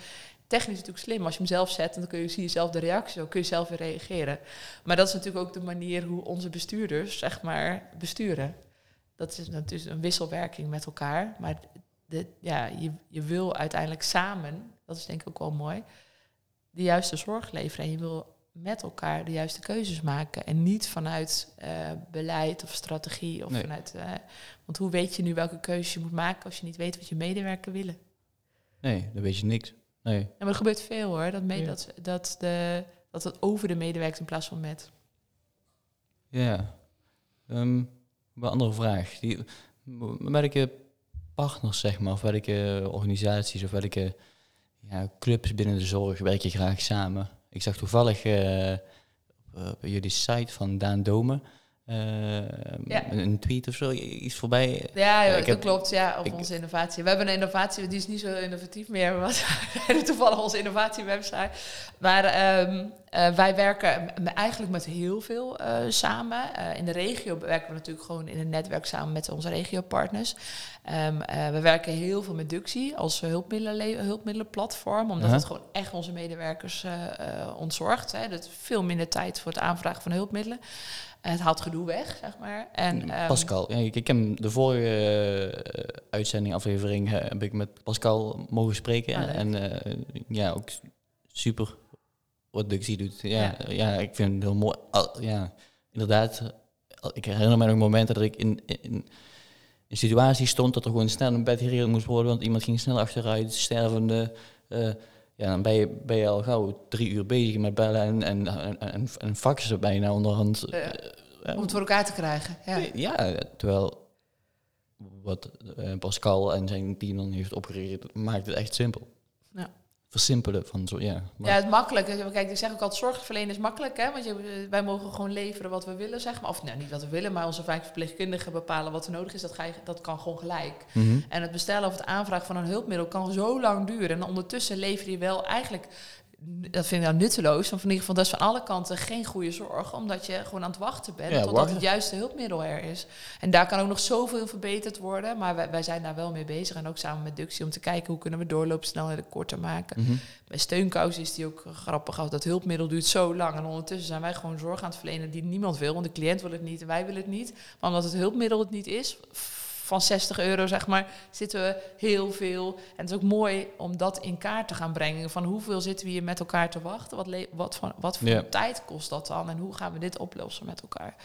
[SPEAKER 2] technisch natuurlijk slim. Als je hem zelf zet, dan kun je, zie je zelf de reactie, dan kun je zelf weer reageren. Maar dat is natuurlijk ook de manier hoe onze bestuurders, zeg maar, besturen. Dat is natuurlijk een wisselwerking met elkaar, maar de, ja, je, je wil uiteindelijk samen, dat is denk ik ook wel mooi, de juiste zorg leveren. En je wil met elkaar de juiste keuzes maken. En niet vanuit uh, beleid of strategie. Of vanuit, uh, want hoe weet je nu welke keuzes je moet maken als je niet weet wat je medewerker willen?
[SPEAKER 1] Nee, dan weet je niks. Nee. Ja,
[SPEAKER 2] maar er gebeurt veel hoor. Dat, mee, dat, dat, de, dat het over de medewerker in plaats van met.
[SPEAKER 1] Ja. Um, een andere vraag. Die, welke partners, zeg maar, of welke organisaties of welke ja, clubs binnen de zorg werk je graag samen? Ik zag toevallig uh, op jullie site van Daan Domen ja. een tweet of zo, iets voorbij.
[SPEAKER 2] Ja, ja dat klopt. Ja, op onze innovatie. We hebben een innovatie, die is niet zo innovatief meer. Want we toevallig onze innovatiewebsite. Maar um, wij werken eigenlijk met heel veel uh, samen. Uh, in de regio werken we natuurlijk gewoon in een netwerk samen met onze regiopartners. Um, we werken heel veel met Duxie als hulpmiddelen, hulpmiddelenplatform. Omdat het gewoon echt onze medewerkers ontzorgt. Hè. Dat veel minder tijd voor het aanvragen van hulpmiddelen. Het haalt gedoe weg, zeg maar. En,
[SPEAKER 1] um, Pascal, ja, ik, ik heb de vorige uh, uitzending, aflevering, uh, heb ik met Pascal mogen spreken. Ah, en uh, ja, ook super wat Duxie doet. Ja, ja, ja. ik vind het heel mooi. Al, ja, inderdaad. Ik herinner me nog momenten dat ik in, in, in situaties stond dat er gewoon snel een bed geregeld moest worden, want iemand ging snel achteruit, stervende. Ja, dan ben je, ben je al gauw drie uur bezig met bellen en, en, en, en, en faxen bijna onderhand.
[SPEAKER 2] Om het voor elkaar te krijgen. Ja,
[SPEAKER 1] ja terwijl wat Pascal en zijn team dan heeft opgericht, maakt het echt simpel. Ja versimpelen van zo, ja.
[SPEAKER 2] Maar. Ja, het makkelijk. Kijk, ik zeg ook altijd, zorgverlenen is makkelijk, hè. Want je, wij mogen gewoon leveren wat we willen, zeg maar. Of nou, niet wat we willen, maar onze vijf verpleegkundigen bepalen wat er nodig is. Dat, ga je, dat kan gewoon gelijk. Mhm. En het bestellen of het aanvragen van een hulpmiddel kan zo lang duren. En ondertussen lever je wel eigenlijk dat vind ik nou nutteloos. Want in ieder geval, dat is van alle kanten geen goede zorg. Omdat je gewoon aan het wachten bent totdat het juiste hulpmiddel er is. En daar kan ook nog zoveel verbeterd worden. Maar wij, wij zijn daar wel mee bezig. En ook samen met Duxie om te kijken hoe kunnen we doorloopsnelheden korter maken. Mm -hmm. Bij steunkous is die ook grappig. Dat hulpmiddel duurt zo lang. En ondertussen zijn wij gewoon zorg aan het verlenen die niemand wil. Want de cliënt wil het niet en wij willen het niet. Maar omdat het hulpmiddel het niet is van 60 euro, zeg maar, zitten we heel veel. En het is ook mooi om dat in kaart te gaan brengen. Van hoeveel zitten we hier met elkaar te wachten? Wat, wat, van, wat voor tijd kost dat dan? En hoe gaan we dit oplossen met elkaar?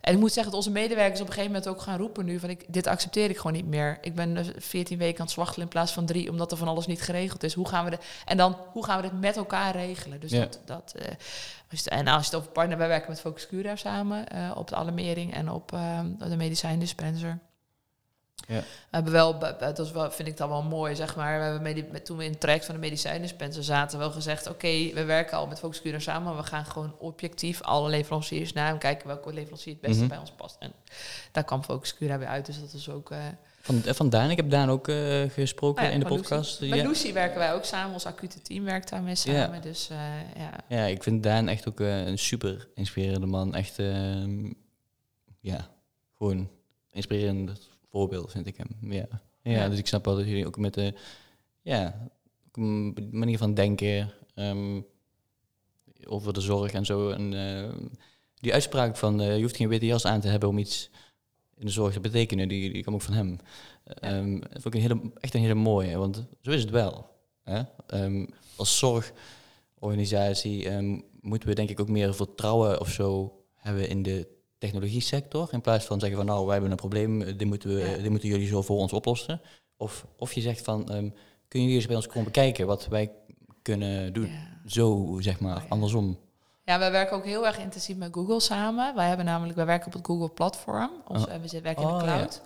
[SPEAKER 2] En ik moet zeggen dat onze medewerkers op een gegeven moment ook gaan roepen nu van ik, dit accepteer ik gewoon niet meer. Ik ben 14 weken aan het zwachtelen in plaats van drie, omdat er van alles niet geregeld is. Hoe gaan we de, en dan hoe gaan we dit met elkaar regelen? Dus dat, dat uh, en als je het over partner, wij werken met Focus Cura samen uh, op de alarmering en op uh, de medicijndispenser. Ja. We hebben wel, dat is wel, vind ik dan wel mooi, zeg maar. We hebben met, toen we in het traject van de medicijndispenser zaten, wel gezegd: Oké, we werken al met Cura samen, maar we gaan gewoon objectief alle leveranciers naar en kijken welke leverancier het beste mhm. bij ons past. En daar kwam Focus Cura weer uit, dus dat is ook. Uh,
[SPEAKER 1] van, eh, van Daan, ik heb Daan ook uh, gesproken oh in de podcast.
[SPEAKER 2] Met ja. Lucy werken wij ook samen, ons acute team werkt daarmee samen. Ja. Dus, ja.
[SPEAKER 1] ja, ik vind Daan echt ook een super inspirerende man. Echt, ehm, ja, gewoon inspirerend voorbeeld, vind ik hem. Ja. Ja, dus ik snap wel dat jullie ook met de ja, manier van denken um, over de zorg en zo. En uh, die uitspraak van uh, je hoeft geen witte jas aan te hebben om iets in de zorg te betekenen, die, die kwam ook van hem. Um, dat vond ik een hele, echt een hele mooie, want zo is het wel. Hè? Um, als zorgorganisatie moeten we denk ik ook meer vertrouwen of zo hebben in de technologie sector. In plaats van zeggen van nou, wij hebben een probleem, dit moeten, we, dit moeten jullie zo voor ons oplossen. Of, of je zegt van, um, kun jullie eens bij ons komen bekijken wat wij kunnen doen? Zo, zeg maar, oh, andersom.
[SPEAKER 2] Ja, wij werken ook heel erg intensief met Google samen. Wij hebben namelijk, wij werken op het Google platform. Ons, oh. We werken in de oh, cloud.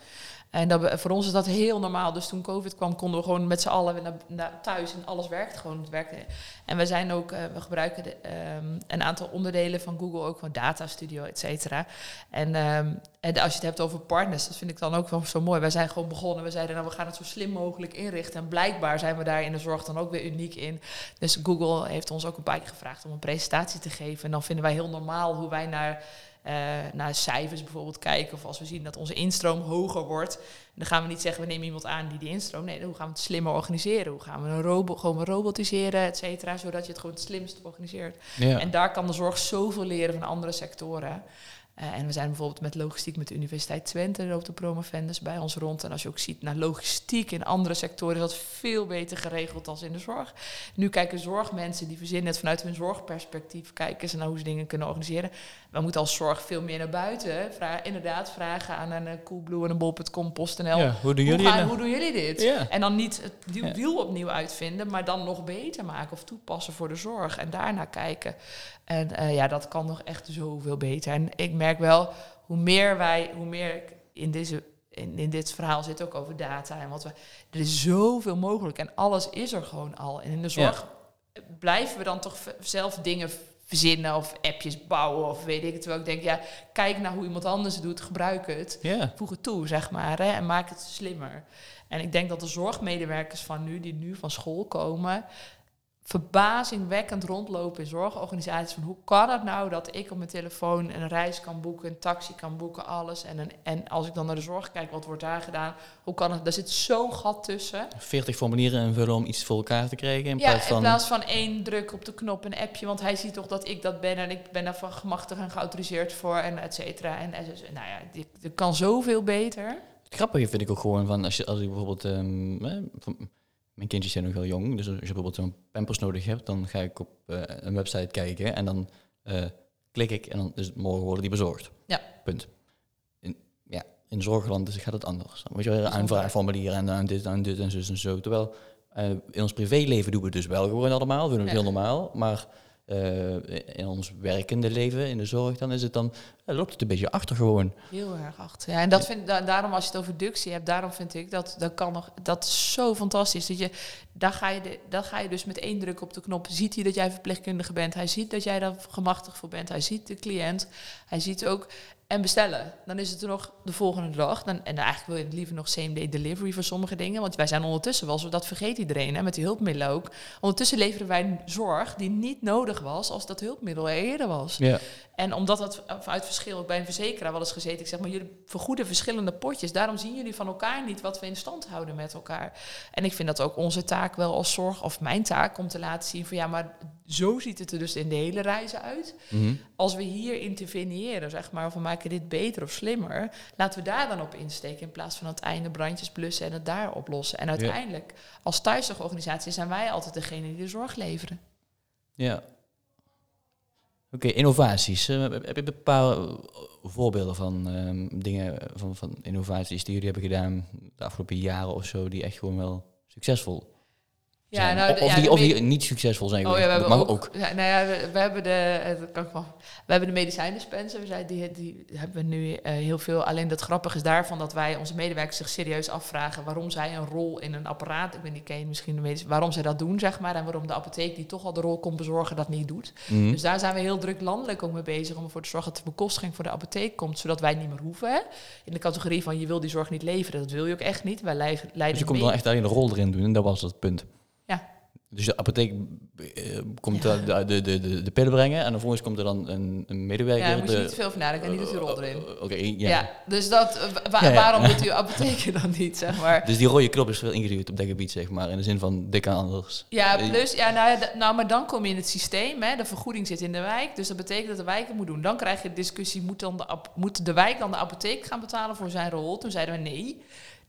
[SPEAKER 2] En dat, voor ons is dat heel normaal. Dus toen COVID kwam, konden we gewoon met z'n allen naar, thuis en alles werkt gewoon. Het werkte. En we zijn ook, uh, we gebruiken de, um, een aantal onderdelen van Google, ook van Data Studio, et cetera. En, um, en als je het hebt over partners, dat vind ik dan ook wel zo mooi. Wij zijn gewoon begonnen, we zeiden nou, we gaan het zo slim mogelijk inrichten. En blijkbaar zijn we daar in de zorg dan ook weer uniek in. Dus Google heeft ons ook een paar gevraagd om een presentatie te geven. En dan vinden wij heel normaal hoe wij naar uh, naar cijfers bijvoorbeeld kijken. Of als we zien dat onze instroom hoger wordt. Dan gaan we niet zeggen, we nemen iemand aan die die instroom. Nee, hoe gaan we het slimmer organiseren? Hoe gaan we een robot gewoon robotiseren, et cetera. Zodat je het gewoon het slimst organiseert. En daar kan de zorg zoveel leren van andere sectoren. Uh, en we zijn bijvoorbeeld met logistiek met de Universiteit Twente, loopt de promovendus bij ons rond. En als je ook ziet naar logistiek in andere sectoren, is dat veel beter geregeld dan in de zorg. Nu kijken zorgmensen, die verzinnen het vanuit hun zorgperspectief, kijken ze naar hoe ze dingen kunnen organiseren. We moeten als zorg veel meer naar buiten. Vraag, inderdaad, vragen aan een uh, Coolblue en een bol.com, PostNL. Ja,
[SPEAKER 1] hoe, doen jullie
[SPEAKER 2] hoe, hoe doen jullie dit? Ja. En dan niet het wiel opnieuw uitvinden, maar dan nog beter maken of toepassen voor de zorg. En daarna kijken. En uh, ja, dat kan nog echt zoveel beter. En ik merk wel, hoe meer wij, hoe meer ik in deze in, in dit verhaal zit ook over data en wat we. Er is zoveel mogelijk en alles is er gewoon al. En in de zorg blijven we dan toch zelf dingen verzinnen of appjes bouwen of weet ik het. Terwijl ik denk, ja, kijk naar hoe iemand anders het doet, gebruik het. Voeg het toe, zeg maar, hè, en maak het slimmer. En ik denk dat de zorgmedewerkers van nu, die nu van school komen, verbazingwekkend rondlopen in zorgorganisaties. Van hoe kan het nou dat ik op mijn telefoon een reis kan boeken, een taxi kan boeken, alles. En, een, en als ik dan naar de zorg kijk, wat wordt daar gedaan? Hoe kan het? Er zit zo'n gat tussen.
[SPEAKER 1] 40 formulieren invullen om iets voor elkaar te krijgen. In
[SPEAKER 2] ja,
[SPEAKER 1] plaats van.
[SPEAKER 2] in plaats van één druk op de knop, een appje. Want hij ziet toch dat ik dat ben en ik ben daar van gemachtigd en geautoriseerd voor en et cetera. En, en nou ja, dit, dit kan zoveel beter.
[SPEAKER 1] Het grappige vind ik ook gewoon van als, je, als ik bijvoorbeeld. ehm, eh, mijn kindjes zijn nog wel jong, dus als je bijvoorbeeld zo'n pampers nodig hebt, dan ga ik op eh, een website kijken en dan eh, klik ik en dan is het morgen worden die bezorgd.
[SPEAKER 2] Ja.
[SPEAKER 1] Punt. In, ja, in zorgland dus gaat het anders. Dan moet je weer een
[SPEAKER 2] Dat is
[SPEAKER 1] aanvraagformulier en dan dit en dit en zus en zo. Terwijl eh, in ons privéleven doen we het dus wel gewoon allemaal, we doen het
[SPEAKER 2] Ja.
[SPEAKER 1] heel normaal, maar eh, in ons werkende leven, in de zorg, dan is het dan, eh, loopt het een beetje achter gewoon.
[SPEAKER 2] Heel erg achter. Ja, en dat vind, da- daarom als je het over ductie hebt, daarom vind ik dat dat kan nog. Dat is zo fantastisch. Dat je, daar, ga je daar ga je dus met één druk op de knop. Ziet hij dat jij verpleegkundige bent? Hij ziet dat jij daar gemachtigd voor bent. Hij ziet de cliënt. Hij ziet ook. En bestellen. Dan is het er nog de volgende dag. Dan, en eigenlijk wil je het liever nog same day delivery voor sommige dingen. Want wij zijn ondertussen wel zo, dat vergeet iedereen, hè, met die hulpmiddelen ook. Ondertussen leveren wij zorg die niet nodig was als dat hulpmiddel er eerder was.
[SPEAKER 1] Ja.
[SPEAKER 2] En omdat dat uit verschil, ook bij een verzekeraar wel eens gezeten, ik zeg maar, jullie vergoeden verschillende potjes. Daarom zien jullie van elkaar niet wat we in stand houden met elkaar. En ik vind dat ook onze taak wel als zorg, of mijn taak, om te laten zien van ja, maar zo ziet het er dus in de hele reizen uit.
[SPEAKER 1] Mhm.
[SPEAKER 2] Als we hier interveneren, zeg maar, of we maken dit beter of slimmer, laten we daar dan op insteken in plaats van aan het einde brandjes blussen en het daar oplossen. En uiteindelijk, als thuiszorgorganisatie, zijn wij altijd degene die de zorg leveren.
[SPEAKER 1] Ja. Oké, innovaties. Eh, heb je paar eh, voorbeelden van ehm, dingen, van, van innovaties die jullie hebben gedaan de afgelopen jaren of zo, die echt gewoon wel succesvol
[SPEAKER 2] Ja, nou,
[SPEAKER 1] of,
[SPEAKER 2] ja,
[SPEAKER 1] die, of die niet succesvol zijn
[SPEAKER 2] Oh ja,
[SPEAKER 1] Dat mag
[SPEAKER 2] ook.
[SPEAKER 1] ook.
[SPEAKER 2] Ja, nou ja, we, we hebben de. eh, Dat kan ik wel. We hebben de medicijndispenser. We zijn, die, die hebben we nu eh, heel veel. Alleen het grappige is daarvan dat wij onze medewerkers zich serieus afvragen waarom zij een rol in een apparaat. Ik ben die ken misschien de waarom zij dat doen, zeg maar. En waarom de apotheek die toch al de rol komt bezorgen dat niet doet.
[SPEAKER 1] Mhm.
[SPEAKER 2] Dus daar zijn we heel druk landelijk ook mee bezig om ervoor te zorgen dat de bekostiging voor de apotheek komt, zodat wij het niet meer hoeven. Hè? In de categorie van je wil die zorg niet leveren, dat wil je ook echt niet. Wij leiden,
[SPEAKER 1] Dus je komt dan echt alleen de rol erin doen en dat was het punt. Dus de apotheek eh, komt
[SPEAKER 2] Ja.
[SPEAKER 1] de, de, de, de, pillen brengen en vervolgens komt er dan een, een medewerker.
[SPEAKER 2] Ja, daar moet je niet te veel over nadenken en niet die rol erin.
[SPEAKER 1] Eh, Oké,
[SPEAKER 2] Ja.
[SPEAKER 1] ja.
[SPEAKER 2] dus dat, wa-
[SPEAKER 1] Ja, ja.
[SPEAKER 2] waarom doet u apotheker dan niet, zeg maar?
[SPEAKER 1] Dus die rode knop is veel ingeduwd op dat gebied, zeg maar. In de zin van, dit kan anders.
[SPEAKER 2] Ja,
[SPEAKER 1] Eh,
[SPEAKER 2] plus, ja, nou, nou, maar dan kom je in het systeem. Hè, de vergoeding zit in de wijk, dus dat betekent dat de wijk het moet doen. Dan krijg je de discussie, moet, dan de, moet de wijk dan de apotheek gaan betalen voor zijn rol? Toen zeiden we nee,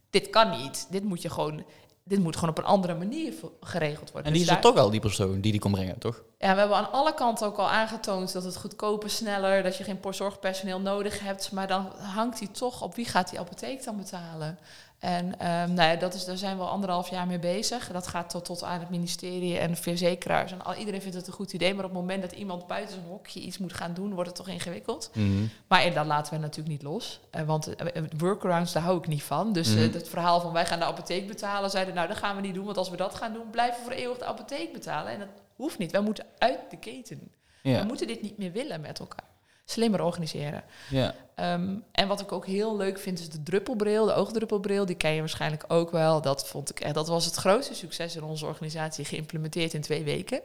[SPEAKER 2] dit kan niet. Dit moet je gewoon, dit moet gewoon op een andere manier geregeld worden.
[SPEAKER 1] En die
[SPEAKER 2] Dus
[SPEAKER 1] is er toch al, die persoon die die kon brengen, toch?
[SPEAKER 2] Ja, we hebben aan alle kanten ook al aangetoond dat het goedkoper, sneller, dat je geen zorgpersoneel nodig hebt. Maar dan hangt hij toch op wie gaat die apotheek dan betalen. En ehm, nou ja, dat is, daar zijn we al anderhalf jaar mee bezig. Dat gaat tot, tot aan het ministerie en de verzekeraars. En al, iedereen vindt het een goed idee. Maar op het moment dat iemand buiten zijn hokje iets moet gaan doen, wordt het toch ingewikkeld.
[SPEAKER 1] Mhm.
[SPEAKER 2] Maar en dat laten we natuurlijk niet los. Eh, want eh, eh, workarounds, daar hou ik niet van. Dus
[SPEAKER 1] Mhm.
[SPEAKER 2] het verhaal van wij gaan de apotheek betalen, zeiden nou dat gaan we niet doen. Want als we dat gaan doen, blijven we voor eeuwig de apotheek betalen. En dat hoeft niet. Wij moeten uit de keten. We moeten dit niet meer willen met elkaar. Slimmer organiseren.
[SPEAKER 1] ja.
[SPEAKER 2] Ehm, en wat ik ook heel leuk vind is de druppelbril, de oogdruppelbril. Die ken je waarschijnlijk ook wel. Dat vond ik echt, dat was het grootste succes in onze organisatie, geïmplementeerd in twee weken.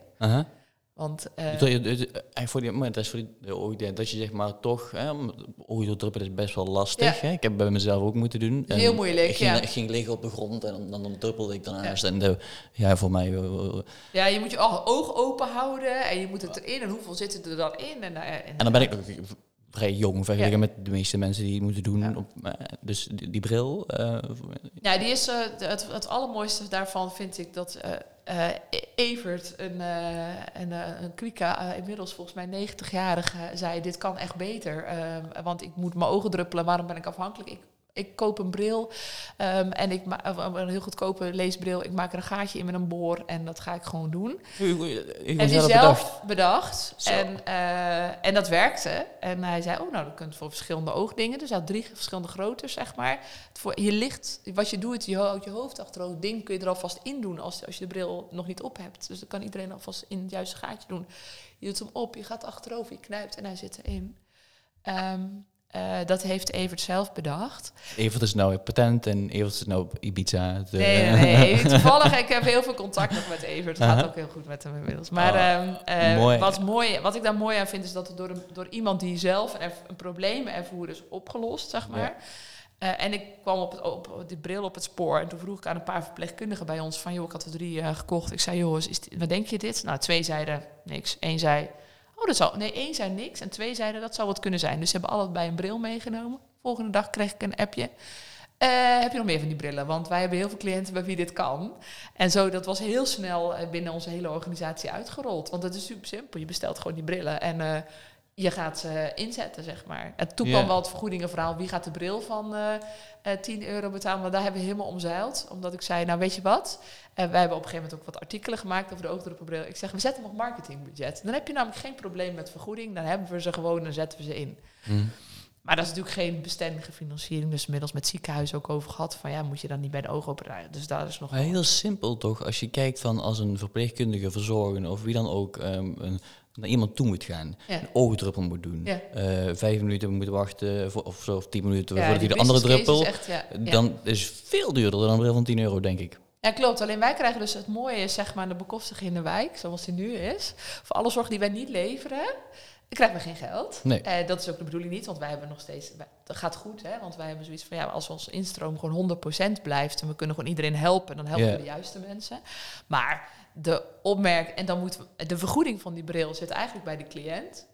[SPEAKER 2] Want eh,
[SPEAKER 1] voor die, maar dat is voor die, dat je zeg maar toch, hè, oogdruppelen is best wel lastig.
[SPEAKER 2] Ja.
[SPEAKER 1] Hè? Ik heb het bij mezelf ook moeten doen. En
[SPEAKER 2] Heel moeilijk,
[SPEAKER 1] Ik ging,
[SPEAKER 2] ja.
[SPEAKER 1] ik ging liggen op de grond en dan, dan, druppelde ik daarnaast. En de, ja, voor mij, eh, eh,
[SPEAKER 2] ja, je moet je oog open houden en je moet het erin. En hoeveel zitten er dan in? En, en,
[SPEAKER 1] en dan ben ik vrij jong vergeleken met de meeste mensen die het moeten doen. Op, eh, dus die, die bril, eh,
[SPEAKER 2] Ja, die is, eh, het, het allermooiste daarvan vind ik dat E- Evert, een, eh een, een inmiddels volgens mij 90-jarige, zei: Dit kan echt beter. ehm, want ik moet mijn ogen druppelen, waarom ben ik afhankelijk? Ik, ik koop een bril ehm, en ik een heel goedkope leesbril. Ik maak er een gaatje in met een boor en dat ga ik gewoon doen. En die zelf bedacht. En, uh, en dat werkte. En hij zei, oh nou, dat kunt voor verschillende oogdingen. Dus hij had drie verschillende groottes, zeg maar. Voor je licht, wat je doet, je houdt je hoofd achterover. ding kun je er alvast in doen als, als je de bril nog niet op hebt. Dus dan kan iedereen alvast in het juiste gaatje doen. Je doet hem op, je gaat achterover, je knijpt en hij zit erin. Um, uh, dat heeft Evert zelf bedacht.
[SPEAKER 1] Evert is nou patent en Evert is nou op Ibiza.
[SPEAKER 2] De... Nee, nee, nee. Toevallig, ik heb heel veel contact nog met Evert. Het gaat ook heel goed met hem inmiddels. Maar oh, um, uh, mooi. Wat, mooi, wat ik daar mooi aan vind, is dat het door, een, door iemand die zelf een, een probleem ervoer is opgelost, zeg maar. Ja. En ik kwam op, het, op, die bril op het spoor. En toen vroeg ik aan een paar verpleegkundigen bij ons van... joh, ik had er drie gekocht. Ik zei, joh, is wat denk je dit? Nou, twee zeiden niks. Eén zei, Oh, dat zal. Nee, één zei niks en twee zeiden dat zou wat kunnen zijn. Dus ze hebben allebei een bril meegenomen. Volgende dag kreeg ik een appje. Uh, heb je nog meer van die brillen? Want wij hebben heel veel cliënten bij wie dit kan. En zo, dat was heel snel eh, binnen onze hele organisatie uitgerold. Want het is super simpel. Je bestelt gewoon die brillen en uh, je gaat ze inzetten, zeg maar. En toen kwam wel het vergoedingenverhaal. Wie gaat de bril van uh, uh, 10 euro betalen? Maar daar hebben we helemaal omzeild. Omdat ik zei, nou weet je wat? En uh, wij hebben op een gegeven moment ook wat artikelen gemaakt over de oogdruppelbril. Ik zeg, we zetten hem op marketingbudget. Dan heb je namelijk geen probleem met vergoeding. Dan hebben we ze gewoon en zetten we ze in. Mm. Maar dat is natuurlijk geen bestendige financiering. Dus inmiddels met ziekenhuizen ook over gehad. Van ja, moet je dan niet bij de oogoperatie? Dus daar is nog.
[SPEAKER 1] Heel simpel toch? Als je kijkt van als een verpleegkundige, verzorger of wie dan ook um, een naar iemand toe moet gaan, een oogdruppel moet doen, ja. uh, vijf minuten moet wachten voor, of zo, of tien minuten ja, voordat hij de andere druppel, echt, ja. dan is veel duurder dan een bril van 10 euro, denk ik.
[SPEAKER 2] Ja, klopt. Alleen wij krijgen dus het mooie, is zeg maar, de bekostiging in de wijk, zoals die nu is. Voor alle zorg die wij niet leveren, krijgen we geen geld. Nee. Uh, dat is ook de bedoeling niet, want wij hebben nog steeds... Dat gaat goed, hè. Want wij hebben zoiets van, ja, als ons instroom gewoon 100% blijft... en we kunnen gewoon iedereen helpen, dan helpen we de juiste mensen. Maar de opmerk en dan moet de vergoeding van die bril zit eigenlijk bij de cliënt.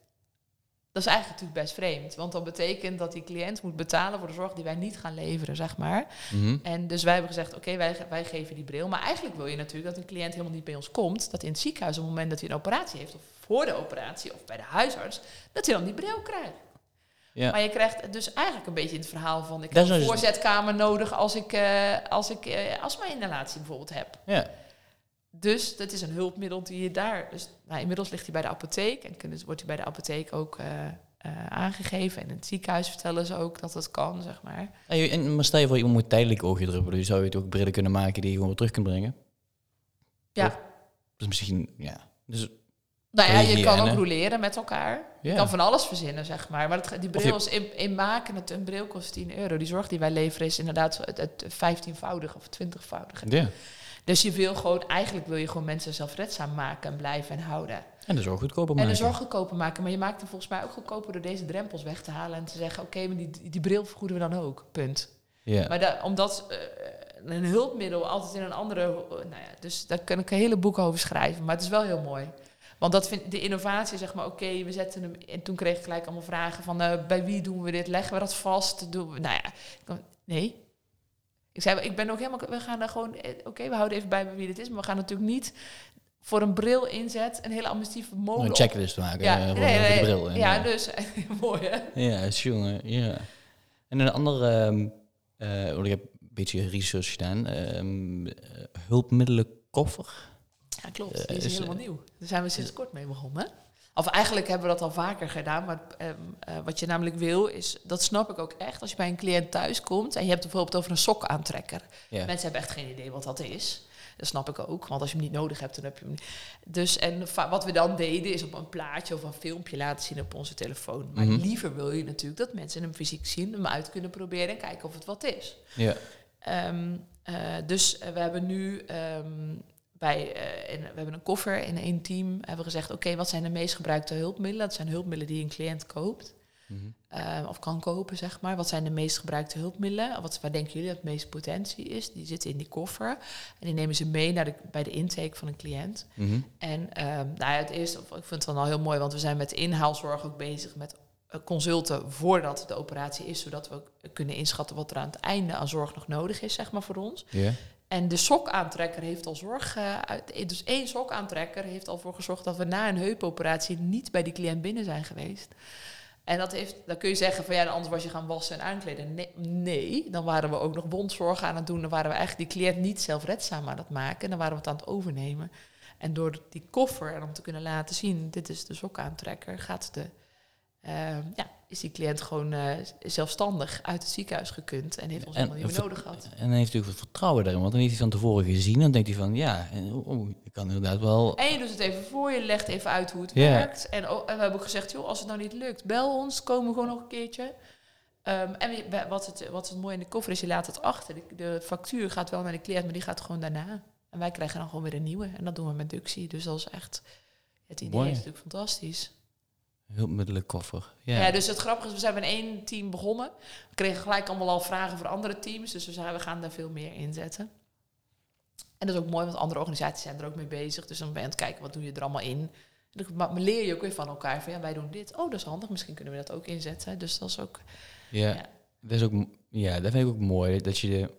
[SPEAKER 2] Dat is eigenlijk natuurlijk best vreemd, want dat betekent dat die cliënt moet betalen voor de zorg die wij niet gaan leveren, zeg maar. Mm En dus wij hebben gezegd, oké, wij, wij geven die bril. Maar eigenlijk wil je natuurlijk dat een cliënt helemaal niet bij ons komt, dat in het ziekenhuis op het moment dat hij een operatie heeft, of voor de operatie, of bij de huisarts, dat hij dan die bril krijgt. Ja. Maar je krijgt dus eigenlijk een beetje in het verhaal van, ik heb een voorzetkamer nodig als ik, uh, als ik uh, astma-inhalatie bijvoorbeeld heb. Ja. Dus dat is een hulpmiddel die je daar. Dus, nou, inmiddels ligt hij bij de apotheek en dus wordt hij bij de apotheek ook uh, uh, aangegeven. En in het ziekenhuis vertellen ze ook dat het kan, zeg maar.
[SPEAKER 1] En, maar stel je voor, iemand moet tijdelijk oogje druppelen. Dus zou je het ook brillen kunnen maken die je gewoon weer terug kunt brengen?
[SPEAKER 2] Ja.
[SPEAKER 1] Dus misschien, ja. Dus
[SPEAKER 2] nou ja, je kan ook roleren met elkaar. Ja. Je kan van alles verzinnen, zeg maar. Maar die bril is in, in, maken, het, een bril kost 10 euro. Die zorg die wij leveren is inderdaad het, het 15-voudige of 20-voudige. Ja. Dus je wil gewoon, eigenlijk wil je gewoon mensen zelfredzaam maken en blijven en houden.
[SPEAKER 1] En de zorg goedkoper maken.
[SPEAKER 2] En de zorg goedkoper maken. Maar je maakt hem volgens mij ook goedkoper door deze drempels weg te halen en te zeggen, oké, maar die, die bril vergoeden we dan ook. Punt. Ja. Maar omdat uh, een hulpmiddel altijd in een andere. nou ja, dus daar kan ik een hele boek over schrijven. Maar het is wel heel mooi. Want dat vind de innovatie, zeg maar, oké, we zetten hem. En toen kreeg ik gelijk allemaal vragen van uh, bij wie doen we dit? Leggen we dat vast? Doen we, nou ja, nee, ik zei, ik ben ook helemaal, we gaan daar gewoon, eh, oké, we houden even bij wie dit is, maar we gaan natuurlijk niet voor een bril inzet een hele amnestieve molen.
[SPEAKER 1] Een checklist maken. Ja, nee, nee, de bril.
[SPEAKER 2] ja, dus mooi hè.
[SPEAKER 1] Ja, jongen, ja. En een andere, um, uh, ik heb een beetje research gedaan, um, hulpmiddelkoffer.
[SPEAKER 2] Ja, klopt. Die is, is helemaal nieuw. Daar zijn we sinds kort mee begonnen. Of eigenlijk hebben we dat al vaker gedaan. Maar um, uh, wat je namelijk wil, is, dat snap ik ook echt, als je bij een cliënt thuis komt en je hebt het bijvoorbeeld over een sokaantrekker. Ja. Mensen hebben echt geen idee wat dat is. Dat snap ik ook, want als je hem niet nodig hebt, dan heb je hem niet. Dus en wat we dan deden, is op een plaatje of een filmpje laten zien op onze telefoon. Maar mm -hmm. liever wil je natuurlijk dat mensen hem fysiek zien, hem uit kunnen proberen en kijken of het wat is. Ja. Um, uh, dus uh, we hebben nu um, bij, uh, in, we hebben een koffer in één team. Hebben we gezegd, oké, wat zijn de meest gebruikte hulpmiddelen? Dat zijn hulpmiddelen die een cliënt koopt. Mm -hmm. uh, of kan kopen, zeg maar. Wat zijn de meest gebruikte hulpmiddelen? Wat, waar denken jullie dat het meeste potentie is? Die zitten in die koffer. En die nemen ze mee naar de, bij de intake van een cliënt. Mm -hmm. En uh, nou ja, het eerste, ik vind het dan al heel mooi, want we zijn met inhaalzorg ook bezig met eh, consulten voordat de operatie is, zodat we kunnen inschatten wat er aan het einde aan zorg nog nodig is, zeg maar, voor ons. Yeah. En de sokaantrekker heeft al zorg. Uh, dus één sokaantrekker heeft al voor gezorgd dat we na een heupoperatie niet bij die cliënt binnen zijn geweest. En dat heeft, dan kun je zeggen van ja, anders was je gaan wassen en aankleden. Nee, dan waren we ook nog bondzorg aan het doen. Dan waren we eigenlijk die cliënt niet zelfredzaam aan het maken. Dan waren we het aan het overnemen. En door die koffer en om te kunnen laten zien, dit is de sokaantrekker, gaat de, ja, is die cliënt gewoon uh, zelfstandig uit het ziekenhuis gekund en heeft ons helemaal niet meer nodig gehad.
[SPEAKER 1] En dan heeft hij ook wat vertrouwen daarin, want dan heeft hij van tevoren gezien, dan denkt hij van ja, oh, ik kan inderdaad wel.
[SPEAKER 2] En je doet het even voor je, legt even uit hoe het werkt. En, oh, en, we hebben ook gezegd, joh, als het nou niet lukt, bel ons, komen we gewoon nog een keertje. Um, en we, wat, het, wat het mooie in de koffer is, je laat het achter. De, de factuur gaat wel naar de cliënt, maar die gaat gewoon daarna. En wij krijgen dan gewoon weer een nieuwe. En dat doen we met Duxie. Dus dat is echt... Het idee is natuurlijk fantastisch.
[SPEAKER 1] Hulpmiddelkoffer.
[SPEAKER 2] Ja. ja, dus het grappige is, we zijn met één team begonnen. We kregen gelijk allemaal al vragen voor andere teams. Dus we zeiden, we gaan daar veel meer in zetten. En dat is ook mooi, want andere organisaties zijn er ook mee bezig. Dus dan ben je aan het kijken, wat doe je er allemaal in? En dan leer je ook weer van elkaar. Van ja, wij doen dit. Oh, dat is handig. Misschien kunnen we dat ook inzetten. Dus dat is ook...
[SPEAKER 1] Ja, ja. Dat, is ook, ja dat vind ik ook mooi. Dat je de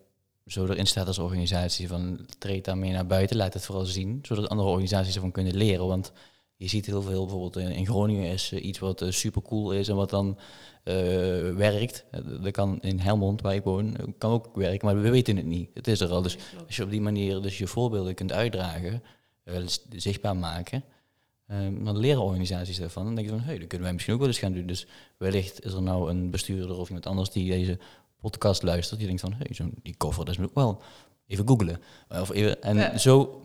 [SPEAKER 1] zo erin staat als organisatie van treed daarmee naar buiten, laat het vooral zien, zodat andere organisaties ervan kunnen leren. Want je ziet heel veel, bijvoorbeeld in Groningen is uh, iets wat uh, super cool is en wat dan uh, werkt. Dat kan in Helmond, waar ik woon, kan ook werken, maar we weten het niet. Het is er al. Dus als je op die manier dus je voorbeelden kunt uitdragen, zichtbaar maken, dan leren organisaties daarvan. Dan denk je van, hé, hey, dat kunnen wij misschien ook wel eens gaan doen. Dus wellicht is er nou een bestuurder of iemand anders die deze podcast luistert, die denkt van, hey, zo die cover, dat is ook wel even googlen. Of even, en zo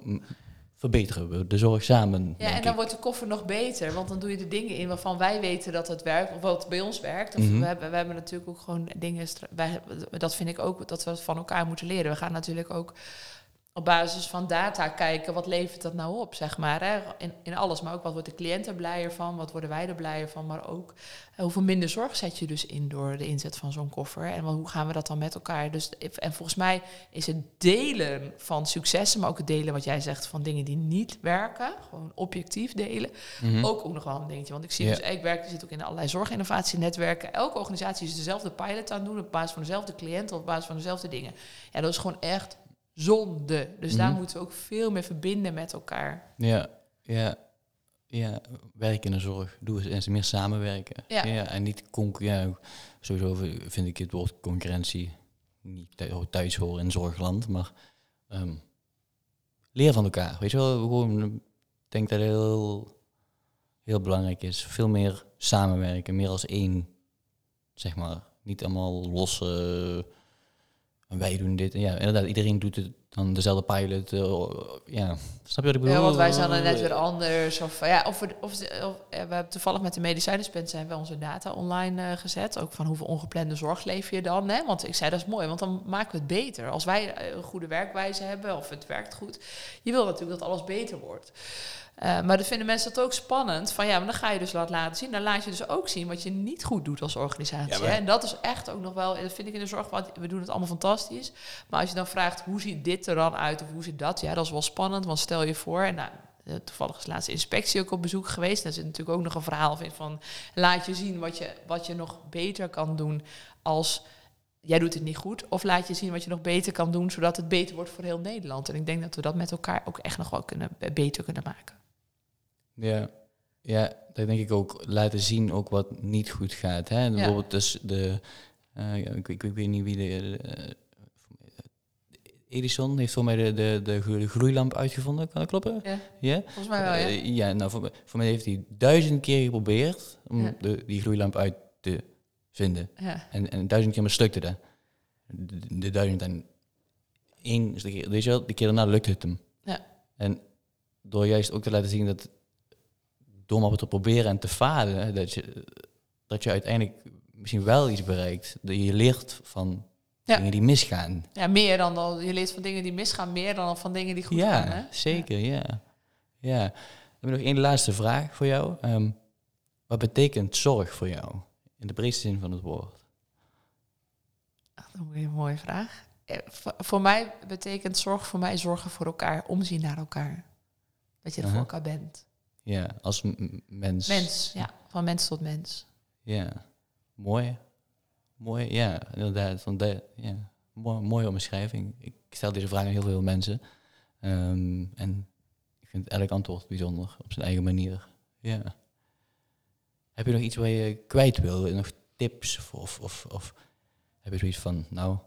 [SPEAKER 1] verbeteren we de zorg samen.
[SPEAKER 2] Ja, en dan wordt de koffer nog beter, want dan doe je de dingen in waarvan wij weten dat het werkt, of wat bij ons werkt. Of mhm. we, hebben, we hebben natuurlijk ook gewoon dingen, wij, dat vind ik ook, dat we van elkaar moeten leren. We gaan natuurlijk ook op basis van data kijken, wat levert dat nou op, zeg maar. Hè? In, in alles, maar ook wat wordt de cliënt er blijer van, wat worden wij er blijer van, maar ook uh, hoeveel minder zorg zet je dus in door de inzet van zo'n koffer. En hoe gaan we dat dan met elkaar? Dus, en volgens mij is het delen van successen, maar ook het delen wat jij zegt van dingen die niet werken, gewoon objectief delen, mhm. ook, ook nog wel een dingetje. Want ik zie dus, ik werk, zit ook in allerlei zorginnovatienetwerken. Elke organisatie is dezelfde pilot aan doen op basis van dezelfde cliënt of op basis van dezelfde dingen. Ja, dat is gewoon echt zonde. Dus daar mhm. moeten we ook veel meer verbinden met elkaar.
[SPEAKER 1] Ja, ja. Ja, werk in de zorg. Doe eens meer samenwerken. Ja. ja en niet concurreren. Ja, sowieso vind ik het woord concurrentie niet thuis horen in zorgland, maar um, leer van elkaar. Weet je wel, gewoon, ik denk dat het heel, heel belangrijk is. Veel meer samenwerken, meer als één, zeg maar. Niet allemaal losse en wij doen dit. Ja, inderdaad, iedereen doet het dan dezelfde pilot. Uh, ja, snap je wat ik bedoel?
[SPEAKER 2] Ja, want wij zijn er net weer anders. Of, ja, of, we, of, of we hebben toevallig met de medicijnenspend zijn we onze data online uh, gezet. Ook van hoeveel ongeplande zorg leef je dan. Hè? Want ik zei, dat is mooi, want dan maken we het beter. Als wij een goede werkwijze hebben of het werkt goed. Je wil natuurlijk dat alles beter wordt. Uh, maar dan vinden mensen dat ook spannend. Van ja, maar dan ga je dus wat laten zien. Dan laat je dus ook zien wat je niet goed doet als organisatie. En dat is echt ook nog wel, dat vind ik in de zorg, want we doen het allemaal fantastisch. Maar als je dan vraagt, hoe ziet dit er dan uit of hoe zit dat? Ja, dat is wel spannend, want stel je voor, en nou, eh, toevallig is de laatste inspectie ook op bezoek geweest. Daar zit natuurlijk ook nog een verhaal in van, laat je zien wat je, wat je nog beter kan doen als jij doet het niet goed. Of laat je zien wat je nog beter kan doen, zodat het beter wordt voor heel Nederland. En ik denk dat we dat met elkaar ook echt nog wel kunnen, beter kunnen maken.
[SPEAKER 1] Ja, ja, dat denk ik ook. Laten zien ook wat niet goed gaat. Hè? Bijvoorbeeld dus de, uh, ik, ik, ik, weet niet wie de, uh, Edison heeft voor mij de, de, de, gloeilamp uitgevonden, kan dat kloppen?
[SPEAKER 2] Ja, ja? volgens mij wel, ja. Uh,
[SPEAKER 1] ja, nou, voor, voor mij heeft hij duizend keer geprobeerd om ja. de, die gloeilamp uit te vinden. Ja. En, en duizend keer mislukte dat. De, de duizend en één, dus de keer, de keer daarna lukte het hem. Ja. En door juist ook te laten zien dat door maar te proberen en te falen, dat je, dat je uiteindelijk misschien wel iets bereikt. Dat je leert van dingen die misgaan.
[SPEAKER 2] Ja, meer dan, dan je leert van dingen die misgaan, meer dan van dingen die goed
[SPEAKER 1] ja,
[SPEAKER 2] gaan. Hè?
[SPEAKER 1] Zeker, ja. ja. Dan heb ik nog één laatste vraag voor jou. Um, wat betekent zorg voor jou? In de breedste zin van het woord.
[SPEAKER 2] Dat is een mooie vraag. Eh, voor mij betekent zorg voor mij zorgen voor elkaar, omzien naar elkaar. Dat je er voor elkaar bent.
[SPEAKER 1] Ja, als mens.
[SPEAKER 2] Mens, ja. Van mens tot mens.
[SPEAKER 1] Ja, mooi. Mooi, ja, inderdaad. Van de, ja. Mooi, mooie omschrijving. Ik stel deze vraag aan heel veel mensen. Um, en ik vind elk antwoord bijzonder op zijn eigen manier. Ja. Heb je nog iets waar je kwijt wil? Nog tips? Of, of, of, of heb je zoiets van, nou,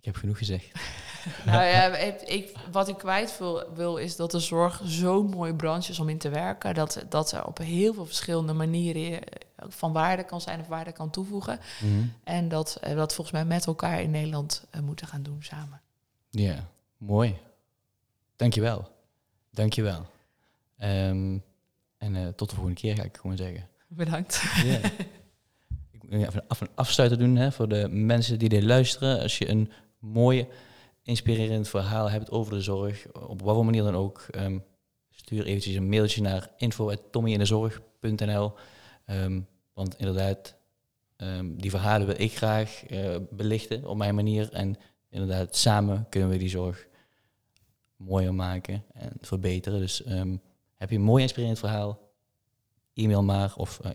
[SPEAKER 1] ik heb genoeg gezegd.
[SPEAKER 2] nou ja, ik, wat ik kwijt wil, wil, is dat de zorg zo'n mooie branche is om in te werken. Dat, dat er op heel veel verschillende manieren van waarde kan zijn of waarde kan toevoegen. Mhm. En dat we dat volgens mij met elkaar in Nederland uh, moeten gaan doen samen.
[SPEAKER 1] Ja, mooi. Dankjewel. Dankjewel. Um, en uh, tot de volgende keer ga ik gewoon zeggen.
[SPEAKER 2] Bedankt.
[SPEAKER 1] Yeah. ik wil even een afsluiter doen hè, voor de mensen die dit luisteren. Als je een mooi, inspirerend verhaal hebt over de zorg, op wat voor manier dan ook, um, stuur eventjes een mailtje naar info.tommyindezorg.nl. Um, ehm, want inderdaad, die verhalen wil ik graag uh, belichten op mijn manier. En inderdaad, samen kunnen we die zorg mooier maken en verbeteren. Dus um, heb je een mooi inspirerend verhaal, e-mail maar of uh,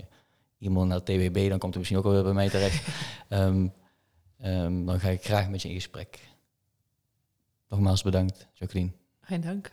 [SPEAKER 1] e-mail naar TWB, dan komt het misschien ook wel bij mij terecht. um, dan ga ik graag met je in gesprek. Nogmaals bedankt, Jacqueline.
[SPEAKER 2] Geen dank.